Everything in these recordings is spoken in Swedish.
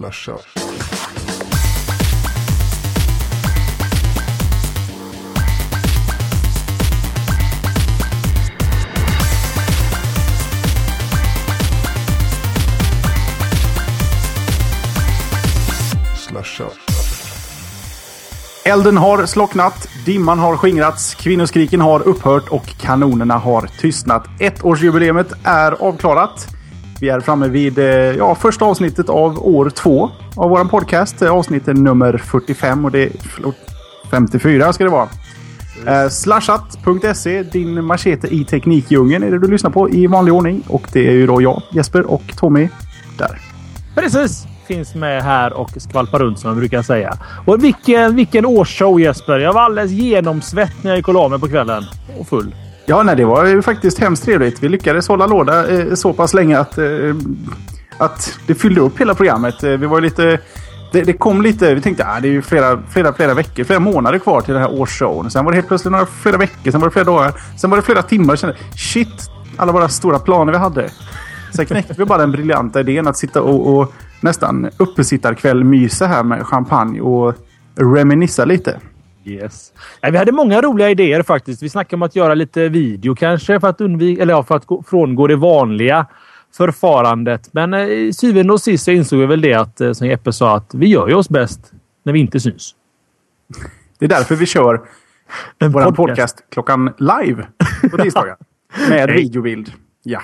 Slasha. Slasha. Elden har slocknat, dimman har skingrats, kvinnoskriken har upphört och kanonerna har tystnat. Ettårsjubileumet är avklarat. Vi är framme vid eh, ja, första avsnittet av år två av vår podcast. Avsnittet Avsnitt nummer 45 och det är... Förlåt, 54 ska det vara. Eh, slashat.se, din machete i teknikdjungeln är det du lyssnar på i vanlig ordning. Och det är ju då jag, Jesper och Tommy där. Precis! Finns med här och skvalpar runt som man brukar säga. Och vilken, vilken årsshow Jesper! Jag var alldeles genomsvett när jag gick och la mig på kvällen. Och full. Ja, nej, det var ju faktiskt hemskt trevligt. Vi lyckades hålla låda eh, så pass länge att, eh, att det fyllde upp hela programmet. Eh, vi var lite... Det, det kom lite... Vi tänkte att ah, det är ju flera, flera, flera veckor, flera månader kvar till den här årsshowen. Sen var det helt plötsligt några flera veckor, sen var det flera dagar, sen var det flera timmar. Sen, shit! Alla våra stora planer vi hade. Sen knäckte vi bara den briljanta idén att sitta och, och nästan uppesittarkväll mysa här med champagne och reminissa lite. Yes. Ja, vi hade många roliga idéer faktiskt. Vi snackade om att göra lite video kanske för att undvika eller ja, för att gå, frångå det vanliga förfarandet. Men eh, i syvende och sist så insåg vi väl det att eh, som Jeppe sa att vi gör ju oss bäst när vi inte syns. Det är därför vi kör En vår podcast. podcast. klockan live på tisdagar. Med videobild. Ja.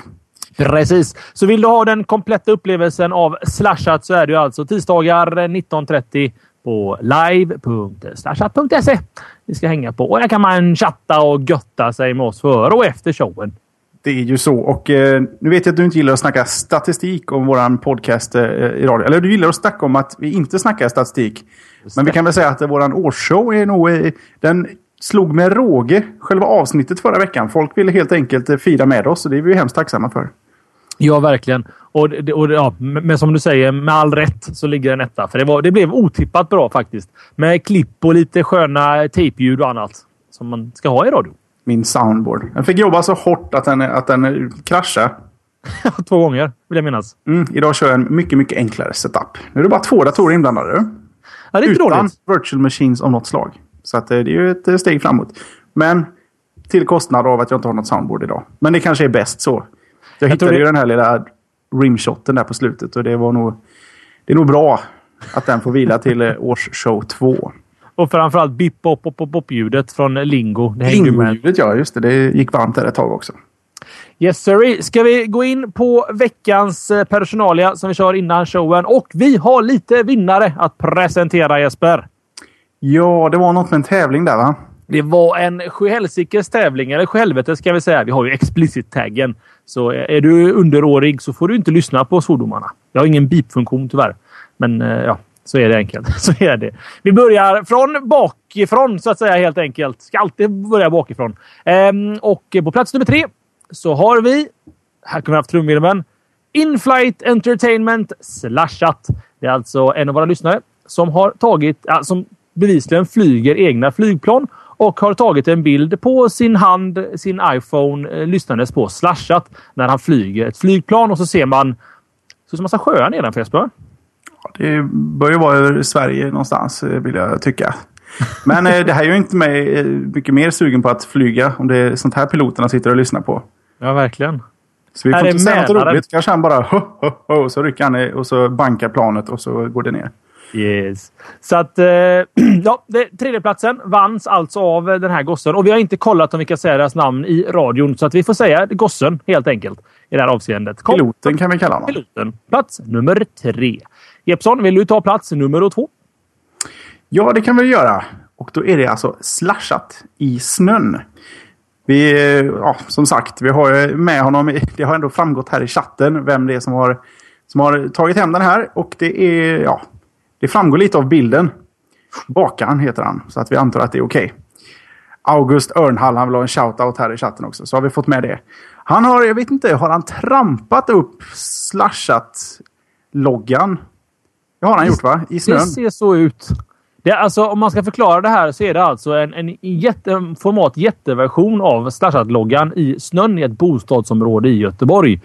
Precis. Så vill du ha den kompletta upplevelsen av Slashat så är det ju alltså tisdagar 19.30 på live.slashat.se. Vi ska hänga på och där kan man chatta och götta sig med oss före och efter showen. Det är ju så. Och eh, nu vet jag att du inte gillar att snacka statistik om våran podcast eh, i radio. Eller du gillar att snacka om att vi inte snackar statistik. Men vi kan väl säga att eh, våran årsshow är nog... Eh, den slog med råge själva avsnittet förra veckan. Folk ville helt enkelt eh, fira med oss och det är vi hemskt tacksamma för. Ja, verkligen. Och, det- och, det- ja, men som du säger, med all rätt så ligger en etta. För det, var, det blev otippat bra faktiskt. Med klipp och lite sköna tejpljud och annat. Som man ska ha i radio. Min soundboard. Den fick jobba så hårt att den, att den kraschade. Två gånger, vill jag minnas. Mm, idag kör jag en mycket, mycket enklare setup. Nu är det bara två datorer inblandade. Ja, det är Utan dåligt. virtual machines av något slag. Så att, eh, det är ju ett eh, steg framåt. Men till kostnad av att jag inte har något soundboard idag. Men det kanske är bäst så. Jag, hittade tror det- ju den här lilla rimshoten där på slutet och det var nog... Det är nog bra att den får vila till eh, årsshow 2. Och framförallt bip bop bop bop bop ljudet från Lingo. Lingo-ljudet, ja just det. Det gick varmt där ett tag också. Yes sir. Ska vi gå in på veckans eh, personalia som vi kör innan showen? Och vi har lite vinnare att presentera Jesper. Ja, det var något med en tävling där va? Det var en sjuhelsikes tävling, eller sjuhelvete ska vi säga. Vi har ju explicit-taggen. Så är du underårig så får du inte lyssna på svordomarna. Jag har ingen beep-funktion tyvärr. Men eh, ja, så är det enkelt. Så är det. Vi börjar från bakifrån så att säga helt enkelt. Ska alltid börja bakifrån. Ehm, och på plats nummer tre så har vi... Här kommer vi haft trumvirveln. Inflight Entertainment Slashat. Det är alltså en av våra lyssnare som har tagit... Äh, som bevisligen flyger egna flygplan och har tagit en bild på sin hand, sin iPhone, eh, lyssnandes på Slashat när han flyger ett flygplan och så ser man så ser massa sjöar nedanför Jesper. Ja, Det bör ju vara över Sverige någonstans eh, vill jag tycka. Men eh, det här gör ju inte mig mycket mer sugen på att flyga om det är sånt här piloterna sitter och lyssnar på. Ja, verkligen. Så vi Här får är inte säga något roligt. Kanske han bara ho, ho, ho, så rycker han och så bankar planet och så går det ner. Yes. Så att, eh, ja, det, tredjeplatsen vanns alltså av eh, den här gossen. Och vi har inte kollat om vi kan säga deras namn i radion. Så att vi får säga gossen helt enkelt i det här avseendet. Kom, Piloten kan vi kalla honom. piloten. Plats nummer tre. Jeppsson, vill du ta plats nummer två? Ja, det kan vi göra. Och då är det alltså slashat i snön. Vi, eh, ja, som sagt, vi har med honom. Det har ändå framgått här i chatten vem det är som har, som har tagit hem den här. Och det är, ja, det framgår lite av bilden. Bakan heter han, så att vi antar att det är okej. August Örnhall, han vill ha en shout-out här i chatten också. Så har vi fått med det. Han har, jag vet inte, har han trampat upp slashat-loggan? Det har han gjort va? I snön? Det ser så ut. Det är alltså, om man ska förklara det här så är det alltså en, en, jätte, en format jätteversion av Slashat-loggan i snön i ett bostadsområde i Göteborg.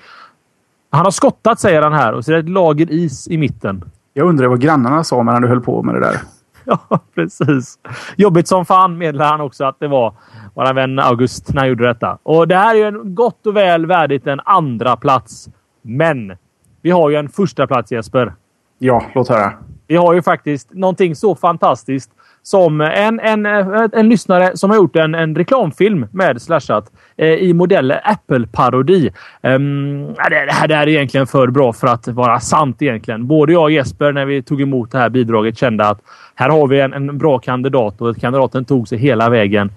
Han har skottat säger han här och så är det ett lager is i mitten. Jag undrar vad grannarna sa medan du höll på med det där. Ja, precis. Jobbigt som fan meddelar han också att det var vår vän August när han gjorde detta. Och det här är ju en gott och väl värdigt en andra plats. Men vi har ju en första plats Jesper. Ja, låt höra. Vi har ju faktiskt någonting så fantastiskt som en, en, eh, en, lyssnare som har gjort en, en reklamfilm med Slashat eh, i modell Apple-parodi. Um, det, det, här, det här är egentligen för bra för att vara sant egentligen. Både jag och Jesper när vi tog emot det här bidraget kände att här har vi en, en bra kandidat och kandidaten tog sig hela vägen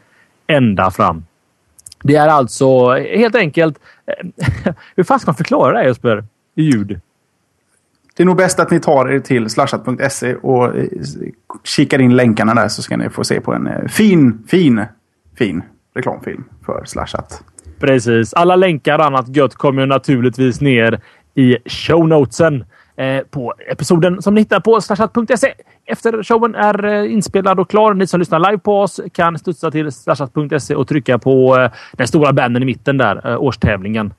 ända fram. Det är alltså helt enkelt... Eh, hur fan ska man förklara det här Jesper? I ljud. Det är nog bäst att ni tar er till slashat.se och eh, kikar in länkarna där så ska ni få se på en eh, fin, fin, fin reklamfilm för Slashat. Precis. Alla länkar och annat gött kommer naturligtvis ner i shownotesen eh, på episoden som ni hittar på slashat.se. Efter showen är inspelad och klar. Ni som lyssnar live på oss kan studsa till slashat.se och trycka på den stora banden i mitten där, årstävlingen.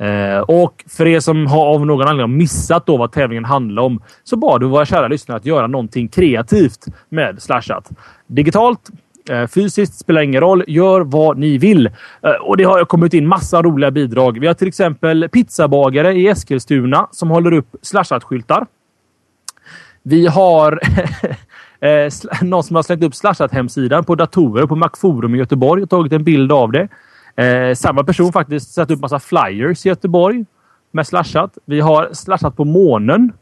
Eh, och för er som har av någon anledning missat då vad tävlingen handlar om så bad vi våra kära lyssnare att göra någonting kreativt med Slashat. Digitalt, eh, fysiskt, spelar ingen roll. Gör vad ni vill. Eh, och det har kommit in massa roliga bidrag. Vi har till exempel pizzabagare i Eskilstuna som håller upp Slashat-skyltar. Vi har eh, någon som har slängt upp Slashat-hemsidan på datorer på Macforum i Göteborg och tagit en bild av det. Eh, samma person faktiskt satt upp massa flyers i Göteborg med slashat. Vi har slashat på månen.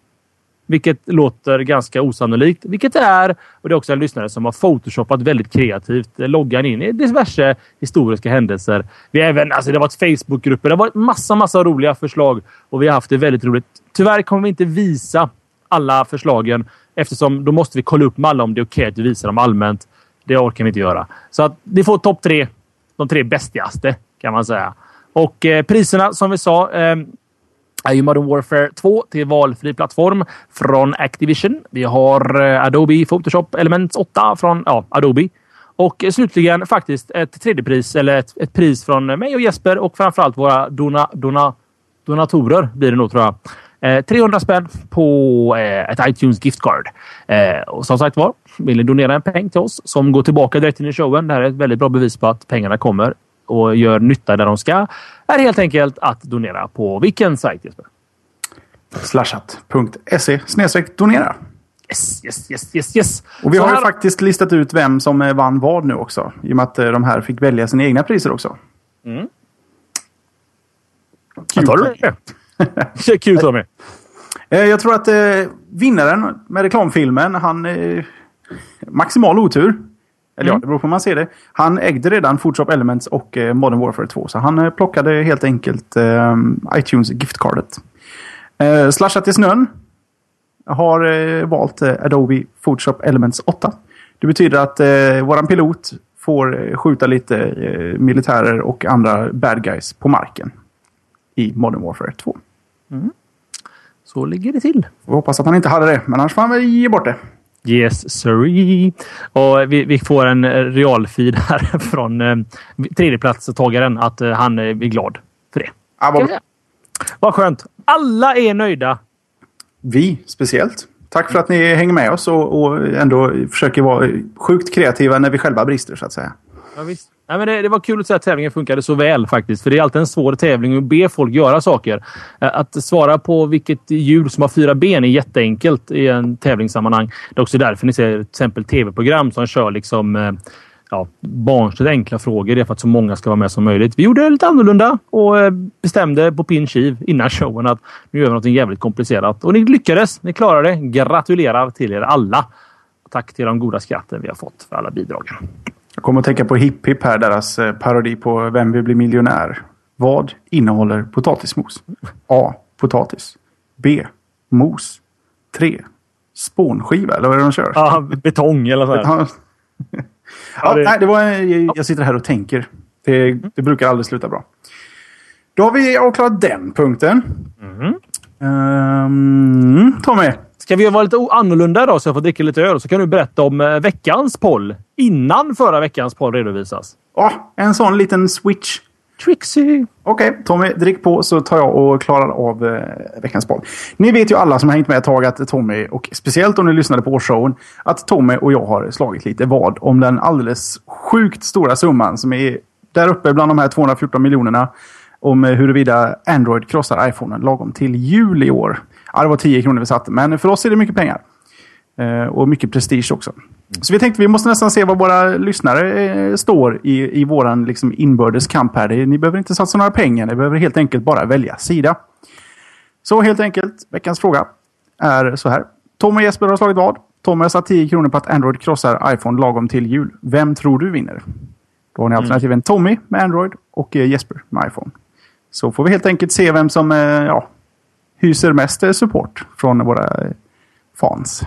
Vilket låter ganska osannolikt. Vilket det är. Och det är också en lyssnare som har photoshopat väldigt kreativt. Eh, loggan in i diverse historiska händelser. Vi har även, alltså det har varit Facebookgrupper. Det har varit massa, massa roliga förslag. Och vi har haft det väldigt roligt. Tyvärr kommer vi inte visa alla förslagen. Eftersom då måste vi kolla upp med alla om det är okej okay att vi visar dem allmänt. Det orkar vi inte göra. Så att ni får topp tre de tre bästigaste kan man säga. Och eh, priserna som vi sa eh, är ju Modern Warfare 2 till valfri plattform från Activision. Vi har eh, Adobe Photoshop Elements 8 från ja, Adobe. Och eh, slutligen faktiskt ett tredje pris, eller ett, ett, pris från mig och Jesper och framförallt våra dona, dona, donatorer blir det nog tror jag. Eh, 300 spänn på eh, ett iTunes giftcard. Eh, och som sagt var, vill ni donera en peng till oss som går tillbaka direkt in i showen. Det här är ett väldigt bra bevis på att pengarna kommer och gör nytta där de ska. är helt enkelt att donera på vilken sajt Jesper? Slashat.se donera. Yes, yes, yes, yes, yes. Och vi Så har här... ju faktiskt listat ut vem som eh, vann vad nu också. I och med att eh, de här fick välja sina egna priser också. Mm. Kul. Tar du det? Kul Tommy. Eh, jag tror att eh, vinnaren med reklamfilmen, han... Eh, maximal otur. Eller mm. ja, det beror på hur man ser det. Han ägde redan Photoshop Elements och eh, Modern Warfare 2. Så han eh, plockade helt enkelt eh, iTunes giftcardet. Eh, Slashat i snön har valt Adobe Photoshop Elements 8. Det betyder att våran pilot får skjuta lite militärer och andra bad guys på marken. I Modern Warfare 2. Mm. Så ligger det till. Vi hoppas att han inte hade det, men annars får han väl ge bort det. Yes, sorry. Och vi, vi får en realfeed här från eh, tredjeplatstagaren att eh, han är glad för det. Vad... vad skönt. Alla är nöjda. Vi speciellt. Tack för att ni hänger med oss och, och ändå försöker vara sjukt kreativa när vi själva brister så att säga. Ja, visst. Nej, men det, det, var kul att se att tävlingen funkade så väl faktiskt. För det är alltid en svår tävling att be folk göra saker. Eh, att svara på vilket djur som har fyra ben är jätteenkelt i en tävlingssammanhang. Det är också därför ni ser till exempel tv-program som kör liksom eh, ja, barnsligt enkla frågor. Det är för att så många ska vara med som möjligt. Vi gjorde det lite annorlunda och eh, bestämde på pin kiv innan showen att nu gör vi något jävligt komplicerat. Och ni lyckades. Ni klarade det. Gratulerar till er alla. Tack till de goda skratten vi har fått för alla bidragen. Jag kommer att tänka på Hipp Hipp här, deras eh, parodi på Vem vill bli miljonär? Vad innehåller potatismos? A. Potatis. B. Mos. 3. Spånskiva, eller vad är det de kör? Ja, betong eller så. Betong. ja, det... Nej, det var, jag sitter här och tänker. Det, det brukar aldrig sluta bra. Då har vi avklarat den punkten. Mm. Um, Tommy. Ska vi vara lite annorlunda idag så jag får dricka lite öl så kan du berätta om eh, veckans poll innan förra veckans poll redovisas. Ja, en sån liten switch. Trixie! Okej, okay, Tommy, drick på så tar jag och klarar av eh, veckans boll. Ni vet ju alla som har hängt med ett tag att Tommy, och speciellt om ni lyssnade på årsshowen, att Tommy och jag har slagit lite vad om den alldeles sjukt stora summan som är där uppe bland de här 214 miljonerna. Om eh, huruvida Android krossar iPhonen lagom till jul i år. Ja, det var 10 kronor vi satte, men för oss är det mycket pengar. Eh, och mycket prestige också. Så vi tänkte vi måste nästan se vad våra lyssnare eh, står i, i våran liksom inbördes kamp här. Ni behöver inte satsa några pengar, ni behöver helt enkelt bara välja sida. Så helt enkelt, veckans fråga är så här. Tom och Jesper har slagit vad? Tom har satt 10 kronor på att Android krossar iPhone lagom till jul. Vem tror du vinner? Då har ni mm. alternativen mm. Tommy med Android och eh, Jesper med iPhone. Så får vi helt enkelt se vem som ja, hyser mest support från våra fans.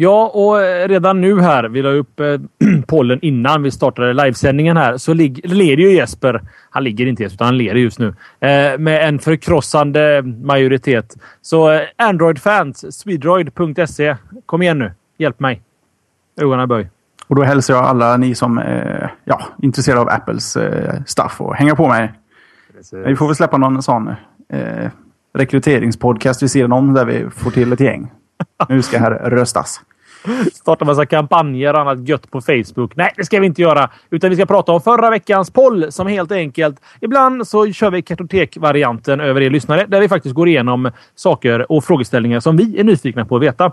Ja, och eh, redan nu här, vi la upp eh, pollen innan vi startade livesändningen här, så leder ju Jesper. Han ligger inte Jesper, utan han leder just nu. Eh, med en förkrossande majoritet. Så eh, Android-fans, swedroid.se. Kom igen nu. Hjälp mig. Ögonen böj. Och då hälsar jag alla ni som är ja, intresserade av Apples eh, stuff och hänga på mig. Precis. Vi får väl släppa någon sån rekryteringspodcast vid sidan om där vi får till ett gäng. Nu ska här röstas. Starta massa kampanjer och annat gött på Facebook. Nej, det ska vi inte göra. Utan vi ska prata om förra veckans poll som helt enkelt... Ibland så kör vi kartotek-varianten över er lyssnare där vi faktiskt går igenom saker och frågeställningar som vi är nyfikna på att veta.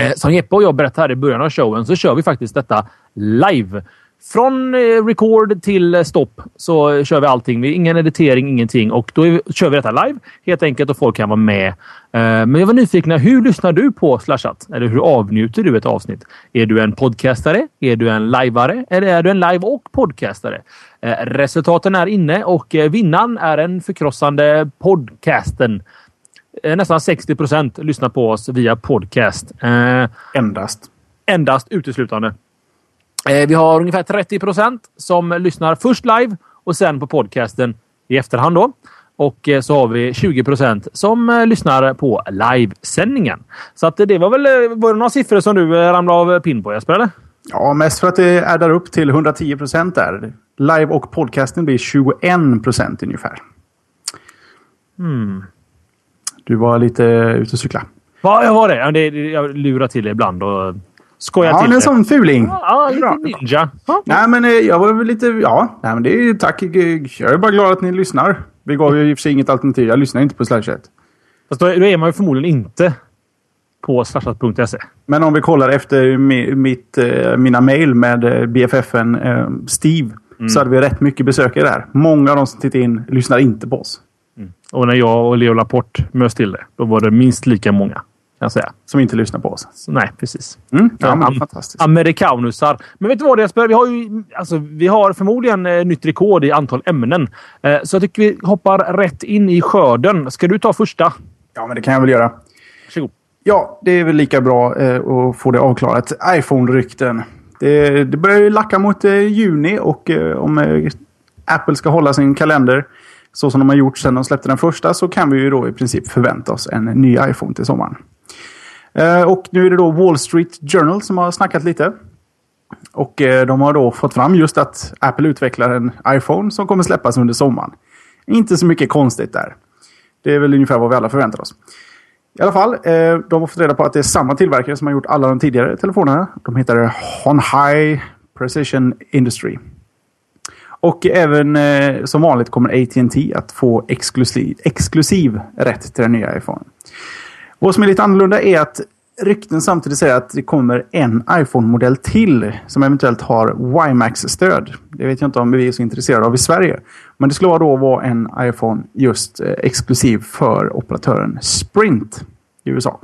Eh, som Jeppe och jag berättade här i början av showen så kör vi faktiskt detta live. Från eh, record till stopp så kör vi allting. Ingen editering, ingenting. Och då vi, kör vi detta live helt enkelt och folk kan vara med. Eh, men jag var nyfiken. Hur lyssnar du på Slashat? Eller hur avnjuter du ett avsnitt? Är du en podcastare? Är du en liveare? Eller är du en live och podcastare? Eh, resultaten är inne och vinnaren är en förkrossande podcasten. Nästan 60 procent lyssnar på oss via podcast. Endast. Endast uteslutande. Eh, vi har ungefär 30 procent som lyssnar först live och sen på podcasten i efterhand. Då. Och eh, så har vi 20 procent som eh, lyssnar på livesändningen. Så att det var väl var det några siffror som du ramlade av pin på Jesper? Eller? Ja, mest för att det är där upp till 110 procent där. Live och podcasten blir 21 procent ungefär. Hmm. Du var lite ute och cykla. Ja, jag var det. Jag lurar till det ibland. Och Skojar ja, till en sån fuling. Ja, lite ninja. Ja. Nej, men eh, jag var väl lite... Ja, nej, men det är tack. Jag är bara glad att ni lyssnar. Vi gav ju i och för sig inget alternativ. Jag lyssnar inte på Slashat. Fast då är man ju förmodligen inte på slashat.se. Men om vi kollar efter mitt, eh, mina mejl med eh, BFFen Steve mm. så hade vi rätt mycket besökare där. Många av de som tittar in lyssnar inte på oss. Mm. Och när jag och Leo Laporte möts till det, då var det minst lika många jag säga. Som inte lyssnar på oss. Så, nej, precis. Mm, ja, men, fantastiskt. Amerikanusar. Men vet du vad Jesper? Vi har, ju, alltså, vi har förmodligen eh, nytt rekord i antal ämnen. Eh, så jag tycker vi hoppar rätt in i skörden. Ska du ta första? Ja, men det kan jag väl göra. Varsågod. Ja, det är väl lika bra eh, att få det avklarat. iPhone-rykten. Det, det börjar ju lacka mot eh, juni och eh, om eh, Apple ska hålla sin kalender så som de har gjort sedan de släppte den första så kan vi ju då i princip förvänta oss en ny iPhone till sommaren. Eh, och nu är det då Wall Street Journal som har snackat lite. Och eh, de har då fått fram just att Apple utvecklar en iPhone som kommer släppas under sommaren. Inte så mycket konstigt där. Det är väl ungefär vad vi alla förväntar oss. I alla fall, eh, de har fått reda på att det är samma tillverkare som har gjort alla de tidigare telefonerna. De heter Honhai Precision Industry. Och även som vanligt kommer AT&T att få exklusiv, exklusiv rätt till den nya iPhone. Vad som är lite annorlunda är att rykten samtidigt säger att det kommer en iPhone-modell till som eventuellt har WiMAX-stöd. Det vet jag inte om vi är så intresserade av i Sverige. Men det skulle då vara en iPhone just eh, exklusiv för operatören Sprint i USA.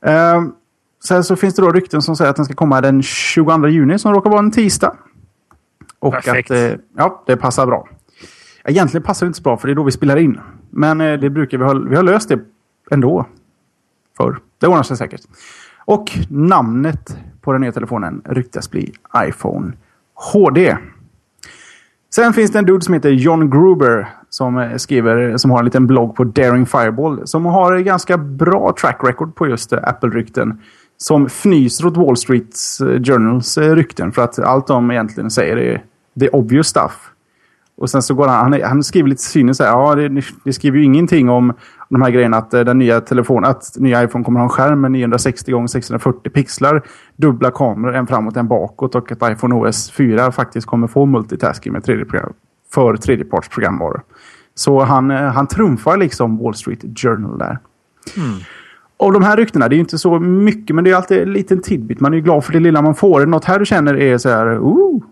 Eh, sen så finns det då rykten som säger att den ska komma den 22 juni som råkar vara en tisdag. Och Perfekt. att eh, ja, det passar bra. Egentligen passar det inte så bra för det är då vi spelar in. Men eh, det brukar vi ha, vi har löst det ändå. För det ordnar sig säkert. Och namnet på den nya telefonen ryktas bli iPhone HD. Sen finns det en dude som heter John Gruber som eh, skriver, som har en liten blogg på Daring Fireball. Som har ganska bra track record på just eh, Apple-rykten. Som fnyser åt Wall Street eh, Journals rykten för att allt de egentligen säger är the obvious stuff. Och sen så går han, han, han skriver lite cyniskt här. Ja, det, det, skriver ju ingenting om de här grejerna att den nya telefonen, att nya iPhone kommer ha en skärm med 960 x 640 pixlar, dubbla kameror, en framåt, en bakåt och att iPhone OS 4 faktiskt kommer få multitasking med tredje program, för tredjepartsprogramvaror. Så han, han trumfar liksom Wall Street Journal där. Mm. Och de här ryktena, det är ju inte så mycket, men det är alltid en liten tidbit. Man är ju glad för det lilla man får. Något här du känner är så här, ooh.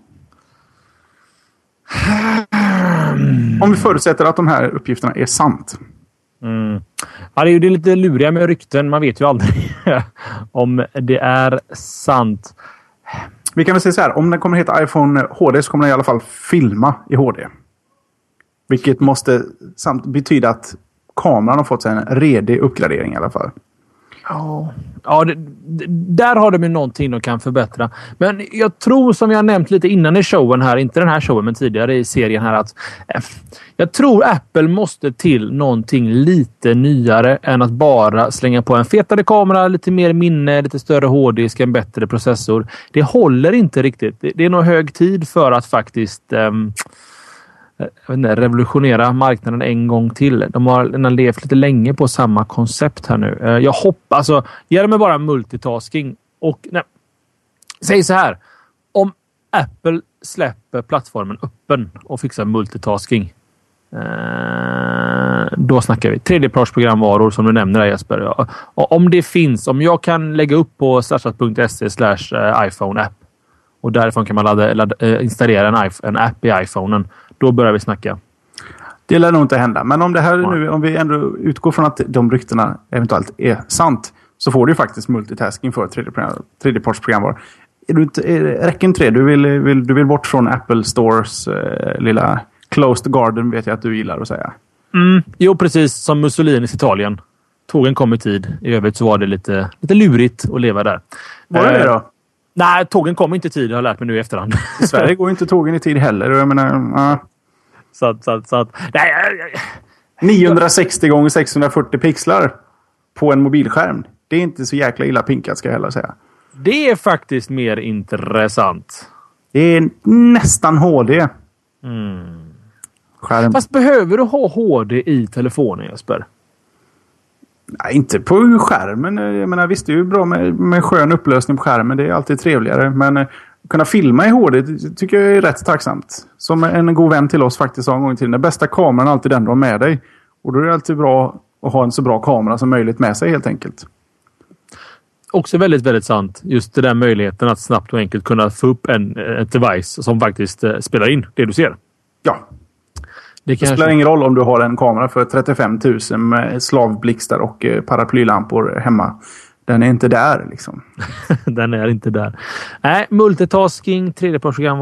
Om vi förutsätter att de här uppgifterna är sant. Mm. Ja, det är ju det lite luriga med rykten. Man vet ju aldrig om det är sant. Vi kan väl säga så här. Om den kommer heta iPhone HD så kommer den i alla fall filma i HD. Vilket måste samt betyda att kameran har fått sig en redig uppgradering i alla fall. Ja, ja det, där har de ju någonting de kan förbättra. Men jag tror som jag nämnt lite innan i showen här, inte den här showen men tidigare i serien här att eh, jag tror Apple måste till någonting lite nyare än att bara slänga på en fetare kamera, lite mer minne, lite större hårddisk, en bättre processor. Det håller inte riktigt. Det, det är nog hög tid för att faktiskt um, inte, revolutionera marknaden en gång till. De har, levt lite länge på samma koncept här nu. Eh, jag hoppas... Alltså, ge dem bara multitasking. Och, nej, säg så här. Om Apple släpper plattformen öppen och fixar multitasking. Eh, då snackar vi tredjepartsprogramvaror som du nämner där Jesper. Och om det finns, om jag kan lägga upp på slashat.se slash eh, iPhone app och därifrån kan man ladda, ladda, installera en, en app i iPhonen då börjar vi snacka. Det lär nog inte hända. Men om det här nu, om vi ändå utgår från att de ryktena eventuellt är sant. Så får du faktiskt multitasking för tredjepartsprogramvaror. Är du inte, räcker inte det? Du vill, vill, du vill bort från Apple Stores eh, lilla closed garden vet jag att du gillar att säga. Mm, jo, precis som Mussolinis Italien. Tågen kom i tid. I övrigt så var det lite, lite lurigt att leva där. Var det det då? Nej, tågen kom inte i tid har jag lärt mig nu i efterhand. I Sverige går inte tågen i tid heller. Jag menar, uh. Så att, så att, så att, nej, 960 gånger 640 pixlar på en mobilskärm. Det är inte så jäkla illa pinkat ska jag heller säga. Det är faktiskt mer intressant. Det är nästan HD. Mm. Skärm. Fast behöver du ha HD i telefonen Jesper? Nej, inte på skärmen. Jag menar, visst, det är ju bra med, med skön upplösning på skärmen. Det är alltid trevligare. Men eh, kunna filma i HD tycker jag är rätt tacksamt. Som en god vän till oss faktiskt sa en gång i tiden. Den bästa kameran är alltid den du har med dig. Och då är det alltid bra att ha en så bra kamera som möjligt med sig helt enkelt. Också väldigt, väldigt sant. Just den där möjligheten att snabbt och enkelt kunna få upp en, ett device som faktiskt eh, spelar in det du ser. Ja, det, det spelar ingen roll om du har en kamera för 35 000 med slavblixtar och eh, paraplylampor hemma. Den är inte där liksom. Den är inte där. Nej, multitasking, tredjepartsprogram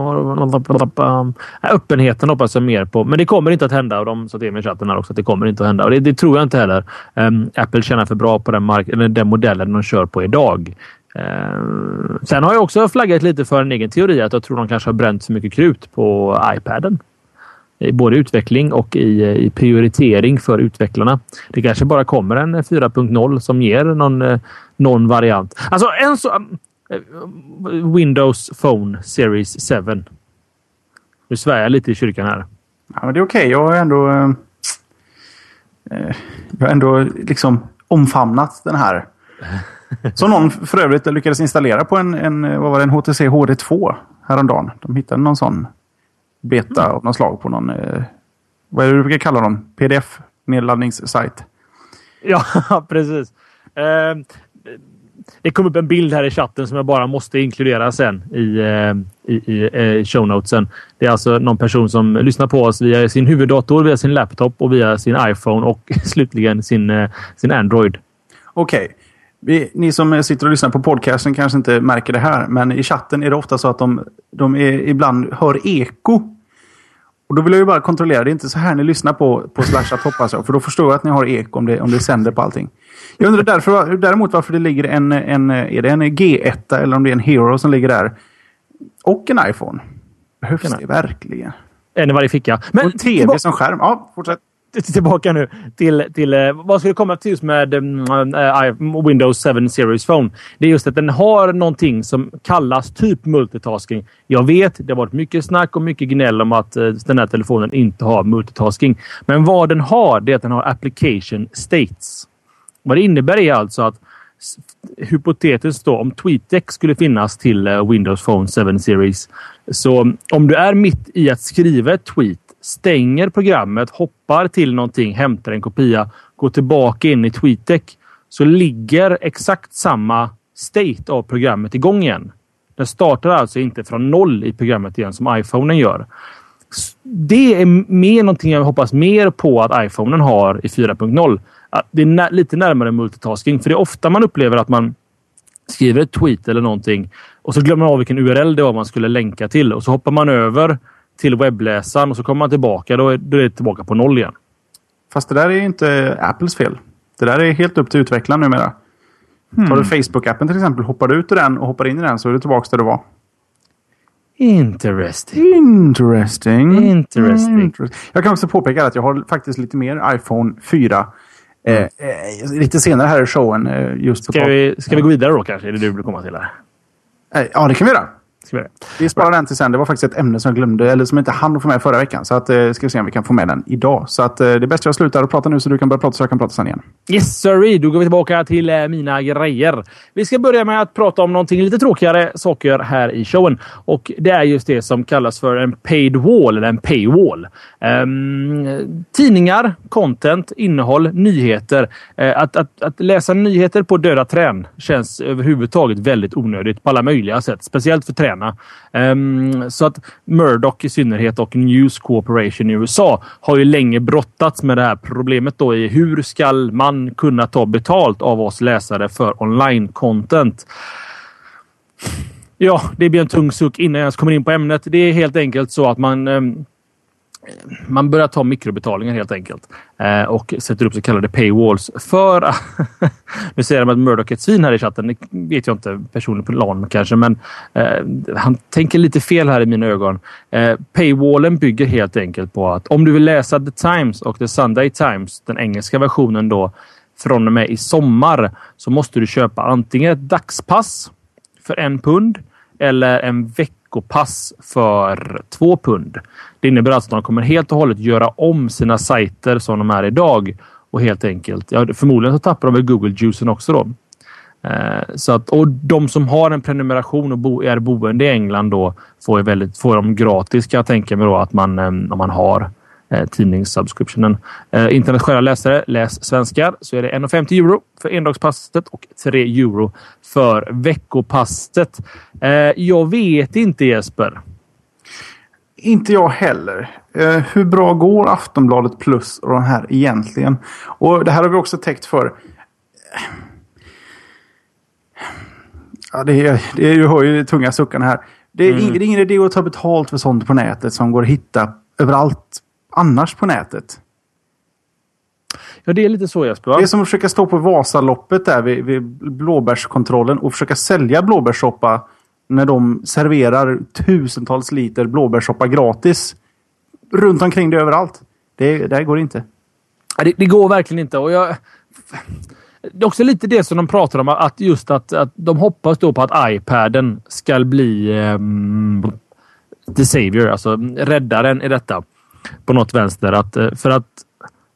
öppenheten hoppas jag mer på. Men det kommer inte att hända och de sa till mig i chatten här också att det kommer inte att hända och det, det tror jag inte heller. Um, Apple tjänar för bra på den, mark eller den modellen de kör på idag. Um, sen har jag också flaggat lite för en egen teori att jag tror de kanske har bränt så mycket krut på iPaden både utveckling och i, i prioritering för utvecklarna. Det kanske bara kommer en 4.0 som ger någon, eh, någon variant. Alltså en så... Eh, Windows Phone Series 7. Nu svär jag lite i kyrkan här. Ja, men det är okej. Okay. Jag har ändå... Eh, eh, jag har ändå liksom omfamnat den här. Som någon för övrigt lyckades installera på en, en, vad var det, en HTC HD2 häromdagen. De hittade någon sån beta av något slag på någon... Eh, vad är det du brukar kalla dem? PDF-nedladdningssajt. Ja, precis. Eh, det kom upp en bild här i chatten som jag bara måste inkludera sen i, eh, i, i eh, show notesen. Det är alltså någon person som lyssnar på oss via sin huvuddator, via sin laptop och via sin iPhone och slutligen sin, eh, sin Android. Okej. Okay. Vi, ni som sitter och lyssnar på podcasten kanske inte märker det här, men i chatten är det ofta så att de, de är, ibland hör eko. Och då vill jag ju bara kontrollera, det är inte så här ni lyssnar på, på Slashat hoppas jag, för då förstår jag att ni har eko om det, om det sänder på allting. Jag undrar därför, däremot varför det ligger en, en, är det en G1 eller om det är en Hero som ligger där. Och en iPhone. Behövs det verkligen? En i varje ficka. Men, och en TV som skärm. Ja, fortsätt tillbaka nu till, till eh, vad skulle komma till just med äh, Windows 7 Series Phone. Det är just att den har någonting som kallas typ multitasking. Jag vet, det har varit mycket snack och mycket gnäll om att äh, den här telefonen inte har multitasking. Men vad den har, det är att den har application states. Vad det innebär är alltså att hypotetiskt då, om TweetDeck skulle finnas till Windows Phone 7 Series. Så om du är mitt i att skriva ett tweet stänger programmet, hoppar till någonting, hämtar en kopia, går tillbaka in i TweetDeck så ligger exakt samma state av programmet igång igen. Den startar alltså inte från noll i programmet igen som iPhonen gör. Det är mer någonting jag hoppas mer på att iPhonen har i 4.0. Det är lite närmare multitasking, för det är ofta man upplever att man skriver ett tweet eller någonting och så glömmer man av vilken URL det var man skulle länka till och så hoppar man över till webbläsaren och så kommer man tillbaka. Då är det tillbaka på noll igen. Fast det där är inte Apples fel. Det där är helt upp till utvecklaren numera. Hmm. Tar du Facebook-appen till exempel, hoppar du ut ur den och hoppar in i den så är du tillbaka där du var. Interesting. Interesting. Interesting. Interesting. Jag kan också påpeka att jag har faktiskt lite mer iPhone 4. Eh, eh, lite senare här i showen. Eh, just ska, vi, ska vi gå vidare då kanske? Är det du vill komma till? Här? Eh, ja, det kan vi göra. Ska vi, vi sparar den till sen. Det var faktiskt ett ämne som jag glömde, eller som jag inte hann få med förra veckan. Så att, eh, ska vi se om vi kan få med den idag. Så att, eh, det är bäst jag slutar att prata nu så du kan börja prata så jag kan prata sen igen. Yes sir, då går vi tillbaka till eh, mina grejer. Vi ska börja med att prata om någonting lite tråkigare saker här i showen. Och det är just det som kallas för en paid wall, eller en paywall. Um, tidningar, content, innehåll, nyheter. Uh, att, att, att läsa nyheter på döda trän känns överhuvudtaget väldigt onödigt på alla möjliga sätt. Speciellt för tränarna. Um, ehm, så att Murdoch i synnerhet och News Corporation i USA har ju länge brottats med det här problemet då i hur ska man kunna ta betalt av oss läsare för online-content? Ja, det blir en tung suck innan jag ens kommer in på ämnet. Det är helt enkelt så att man um, man börjar ta mikrobetalningar helt enkelt eh, och sätter upp så kallade paywalls för att... nu säger de att Murdoch är ett svin här i chatten. Det vet jag inte personligen på LAN kanske, men eh, han tänker lite fel här i mina ögon. Eh, paywallen bygger helt enkelt på att om du vill läsa The Times och The Sunday Times, den engelska versionen då, från och med i sommar så måste du köpa antingen ett dagspass för en pund eller en vecka veckopass för två pund. Det innebär alltså att de kommer helt och hållet göra om sina sajter som de är idag och helt enkelt. Ja, förmodligen så tappar de väl Google Juicen också då. Eh, så att, och de som har en prenumeration och bo, är boende i England då får, väldigt, får de gratis kan jag tänka mig då att man, eh, om man har eh, tidningssubscriptionen. Eh, internationella läsare, läs svenskar, så är det 1,50 euro för endagspasset och 3 euro för veckopasset. Eh, jag vet inte Jesper. Inte jag heller. Eh, hur bra går Aftonbladet Plus och de här egentligen? Och det här har vi också täckt för. Ja, det är, det är, du hör ju tunga suckarna här. Det är, mm. ingen idé att ta betalt för sånt på nätet som går att hitta överallt annars på nätet. Ja, det är lite så Jesper. Va? Det är som att försöka stå på Vasaloppet där vid, vid blåbärskontrollen och försöka sälja blåbärssoppa när de serverar tusentals liter blåbärssoppa gratis. Runt omkring det överallt. Det, det går inte. Det, det, går verkligen inte. Och jag... Det är också lite det som de pratar om, att just att, att de hoppas då på att iPaden ska bli um, the savior, alltså räddaren i detta. På något vänster. Att, eh, för att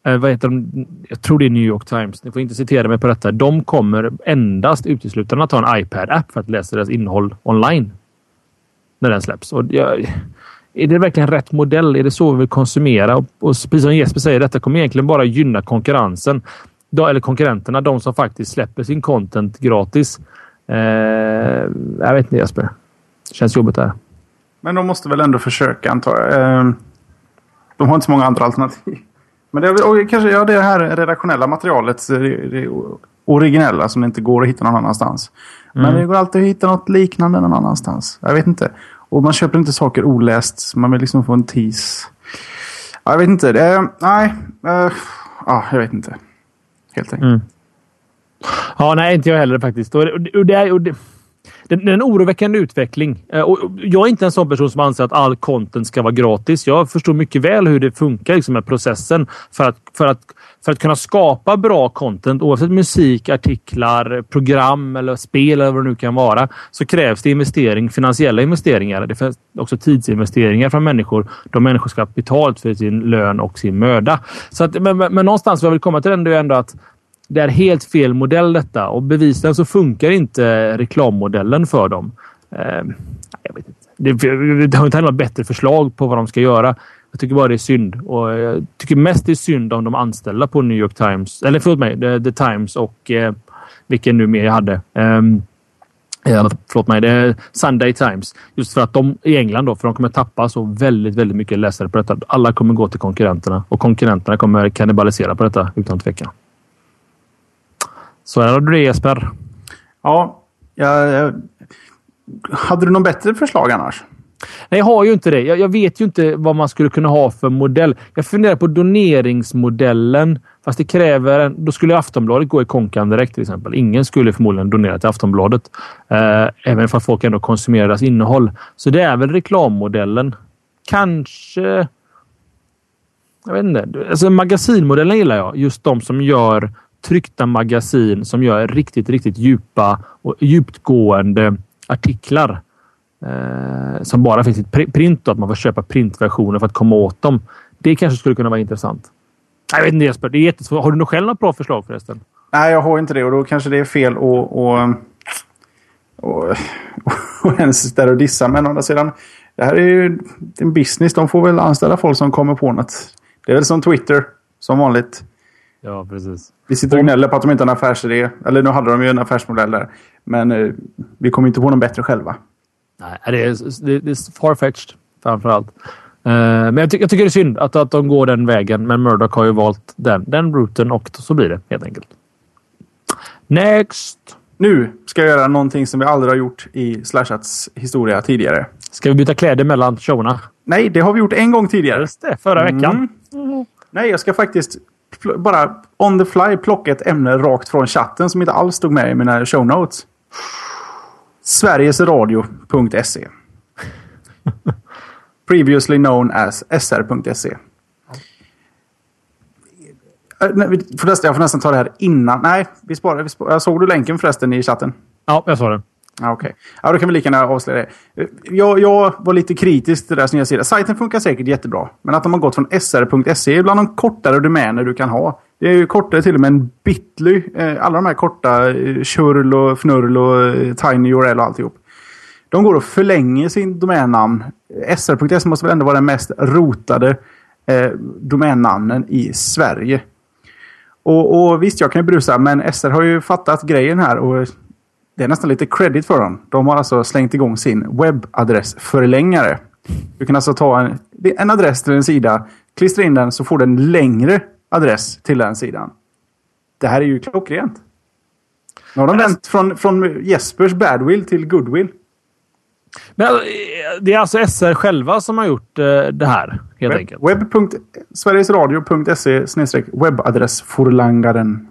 eh, vad heter de? Jag tror det är New York Times. Ni får inte citera mig på detta. De kommer endast uteslutande att ha en iPad-app för att läsa deras innehåll online. När den släpps. Och jag, är det verkligen rätt modell? Är det så vi vill konsumera? Och, och precis som Jesper säger, detta kommer egentligen bara gynna konkurrensen. De, eller konkurrenterna, de som faktiskt släpper sin content gratis. Eh, jag vet inte Jesper. Det Känns jobbigt där. Men de måste väl ändå försöka antar jag. Ehm, Eh, de har inte så många andra alternativ. Men det, och kanske ja, det här redaktionella materialet. Det, det originella som inte går att hitta någon annanstans. Mm. Men det går alltid att hitta något liknande någon annanstans. Jag vet inte. Och man köper inte saker oläst. Man vill liksom få en tease. Ja, jag vet inte. Det, nej. Uh, ja, jag vet inte. Helt enkelt. Mm. Ja, nej, inte jag heller faktiskt. Och, och, och det, och det, det, är en oroväckande utveckling. Eh, och jag är inte en sån person som anser att all content ska vara gratis. Jag förstår mycket väl hur det funkar liksom, med processen för att, för, att, för att kunna skapa bra content oavsett musik, artiklar, program eller spel eller vad det nu kan vara så krävs det investering, finansiella investeringar. Det finns också tidsinvesteringar från människor. De människor ska ha betalt för sin lön och sin möda. Så att, men, men, men någonstans vill jag vill komma till den är ändå att det är helt fel modell detta och bevisligen så funkar inte reklammodellen för dem. Eh, jag vet inte. Det, det har inte heller bättre förslag på vad de ska göra. Jag tycker bara det är synd och jag tycker mest det är synd om de anställda på New York Times. Eller förlåt mig, The, The Times och eh, vilken nu mer jag hade. Um, förlåt mig, det är Sunday Times. Just för att de i England då, för de kommer tappa så väldigt, väldigt mycket läsare på detta. Alla kommer gå till konkurrenterna och konkurrenterna kommer kannibalisera på detta utan tvekan. Så här har du det Jesper. Ja, jag, hade du någon bättre förslag annars? Nej, jag har ju inte det. Jag, jag, vet ju inte vad man skulle kunna ha för modell. Jag funderar på doneringsmodellen. Fast det kräver... En, då skulle Aftonbladet gå i konkan direkt till exempel. Ingen skulle förmodligen donera till Aftonbladet. Eh, även för att folk ändå konsumerar deras innehåll. Så det är väl reklammodellen. Kanske... Jag vet inte. Alltså magasinmodellen gillar jag. Just de som gör tryckta magasin som gör riktigt, riktigt djupa och djupgående artiklar. Eh, som bara finns i print och att man får köpa printversioner för att komma åt dem. Det kanske skulle kunna vara intressant. Jag vet inte Jesper, det är jättesvårt. Har du nog själv något bra förslag förresten? Nej, jag har inte det och då kanske det är fel att och, och, och ens där och dissa. Men å andra sidan, det här är ju en business. De får väl anställa folk som kommer på något. Det är väl som Twitter, som vanligt. Ja, precis. Vi sitter och gnäller på att de inte har en affärsidé. Eller nu hade de ju en affärsmodell där. Men eh, vi kommer inte på någon bättre själva. Nej, det är, det, det är farfetched framför allt. Uh, men jag, ty jag, tycker det är synd att, att de går den vägen. Men Murdoch har ju valt den, den routen och så blir det helt enkelt. Next! Nu ska jag göra någonting som vi aldrig har gjort i Slashats historia tidigare. Ska vi byta kläder mellan showerna? Nej, det har vi gjort en gång tidigare. Just det, förra veckan. Mm. Nej, jag ska faktiskt bara on the fly plocka ett ämne rakt från chatten som inte alls stod med i mina show notes. Sverigesradio.se Previously known as sr.se äh, Förresten, jag får nästan ta det här innan. Nej, vi sparar. Vi sparar. Såg du länken förresten i chatten? Ja, jag såg den. Okej. Okay. Ja, då kan vi lika gärna avslöja det. Eh, jag, jag var lite kritisk till deras nya sida. Sajten funkar säkert jättebra. Men att de har gått från sr.se är bland de kortare domäner du kan ha. Det är ju kortare till och med än Bitly. Eh, alla de här korta, eh, Churl och Fnurl och Tiny URL och alltihop. De går och förlänger sin domännamn. sr.se måste väl ändå vara den mest rotade eh, domännamnen i Sverige. Och, och visst, jag kan ju brusa, men SR har ju fattat grejen här och det är nästan lite credit för dem. De har alltså slängt igång sin webbadressförlängare. Du kan alltså ta en, en adress till en sida, klistra in den så får du en längre adress till den sidan. Det här är ju klockrent. Nu har de vänt från, från Jespers badwill till goodwill. Men alltså, det är alltså SR själva som har gjort eh, det här helt web, enkelt? Webb. Sverigesradio.se webbadressforlangaren.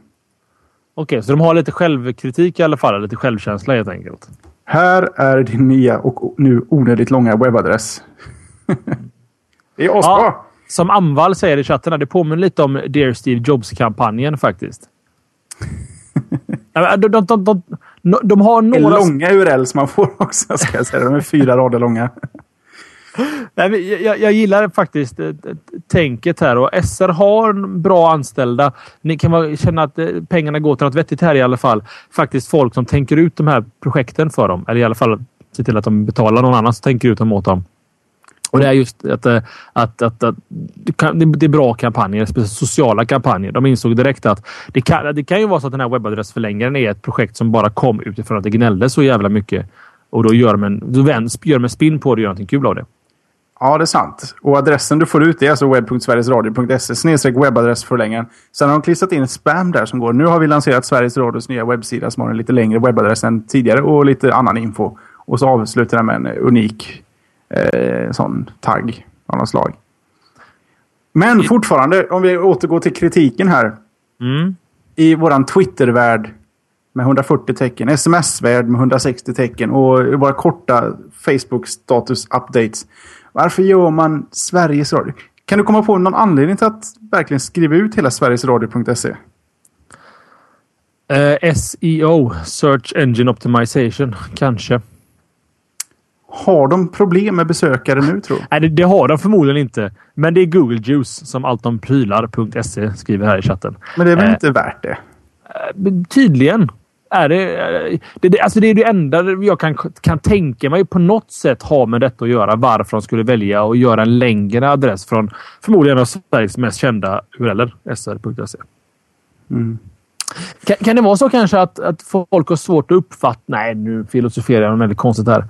Okej, så de har lite självkritik i alla fall, lite självkänsla helt enkelt. Här är din nya och nu onödigt långa webbadress. det är asbra! Ja, som Amvall säger i chatten, det påminner lite om Dear Steve Jobs-kampanjen faktiskt. de, de, de, de, de har några... Det är långa URLs man får också, ska jag säga. De är fyra rader långa. Nej, jag, jag, gillar faktiskt eh, tänket här och SR har bra anställda. Ni kan känna att eh, pengarna går till något vettigt här i alla fall. Faktiskt folk som tänker ut de här projekten för dem. Eller i alla fall se till att de betalar någon annan som tänker ut dem åt dem. Och det är just att, eh, att, att, att det är bra kampanjer, speciellt sociala kampanjer. De insåg direkt att det kan, det kan ju vara så att den här webbadressförlängaren är ett projekt som bara kom utifrån att det gnällde så jävla mycket. Och då gör de en, då gör man spin på det och gör någonting kul av det. Ja, det är sant. Och adressen du får ut är alltså webb.sverigesradio.se snedstreck webbadressförlängaren. Sen har de klistrat in spam där som går. Nu har vi lanserat Sveriges Radios nya webbsida som har en lite längre webbadress än tidigare och lite annan info. Och så avslutar den med en unik eh, sån tagg av något slag. Men fortfarande, om vi återgår till kritiken här. Mm. I våran Twitter-värld med 140 tecken, sms-värld med 160 tecken och våra korta Facebook status updates. Varför gör man Sveriges Radio? Kan du komma på någon anledning till att verkligen skriva ut hela sverigesradio.se? Uh, SEO, Search Engine Optimization, kanske. Har de problem med besökare nu tror du? Nej, det, det, har de förmodligen inte. Men det är Google Juice som alltomprylar.se skriver här i chatten. Men det är väl uh, inte värt det? Uh, tydligen. Är det, det, alltså det är det enda jag kan, kan tänka mig på något sätt ha med detta att göra. Varför de skulle välja att göra en längre adress från förmodligen en av Sveriges mest kända URLer, sr.se. Mm. Kan, kan, det vara så kanske att, att folk har svårt att uppfatta... Nej, nu filosoferar jag väldigt konstigt här.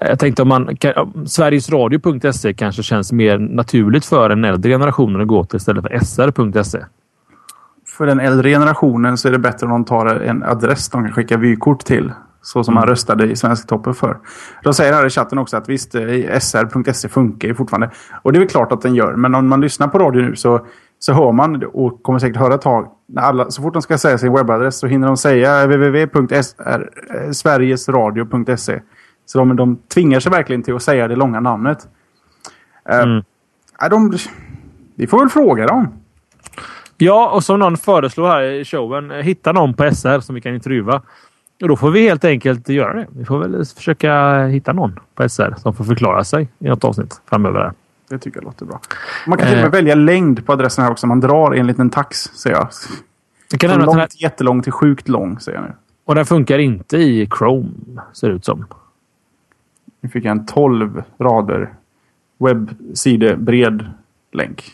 Jag tänkte om man... Kan, Sverigesradio.se kanske känns mer naturligt för den äldre generationen att gå till istället för sr.se. För den äldre generationen så är det bättre om de tar en adress de kan skicka vykort till. Så som mm. man röstade i Svensktoppen för. De säger här i chatten också att visst, sr.se funkar ju fortfarande. Och det är väl klart att den gör. Men om man lyssnar på radio nu så så hör man och kommer säkert höra ett tag. När alla, så fort de ska säga sin webbadress så hinner de säga www.sverigesradio.se. Så de, de tvingar sig verkligen till att säga det långa namnet. Eh, mm. Uh, de, vi får väl fråga dem. Ja, och som någon föreslår här i showen, hitta någon på SR som vi kan intervjua. Och då får vi helt enkelt göra det. Vi får väl försöka hitta någon på SR som får förklara sig i något avsnitt framöver. Här. Det tycker jag låter bra. Man kan till och med eh. välja längd på adressen här också. Man drar en liten tax, säger jag. jag kan Från långt, här... jättelång till sjukt lång, säger jag nu. Och den funkar inte i Chrome, ser det ut som. Nu fick jag en 12 rader webbside bred länk.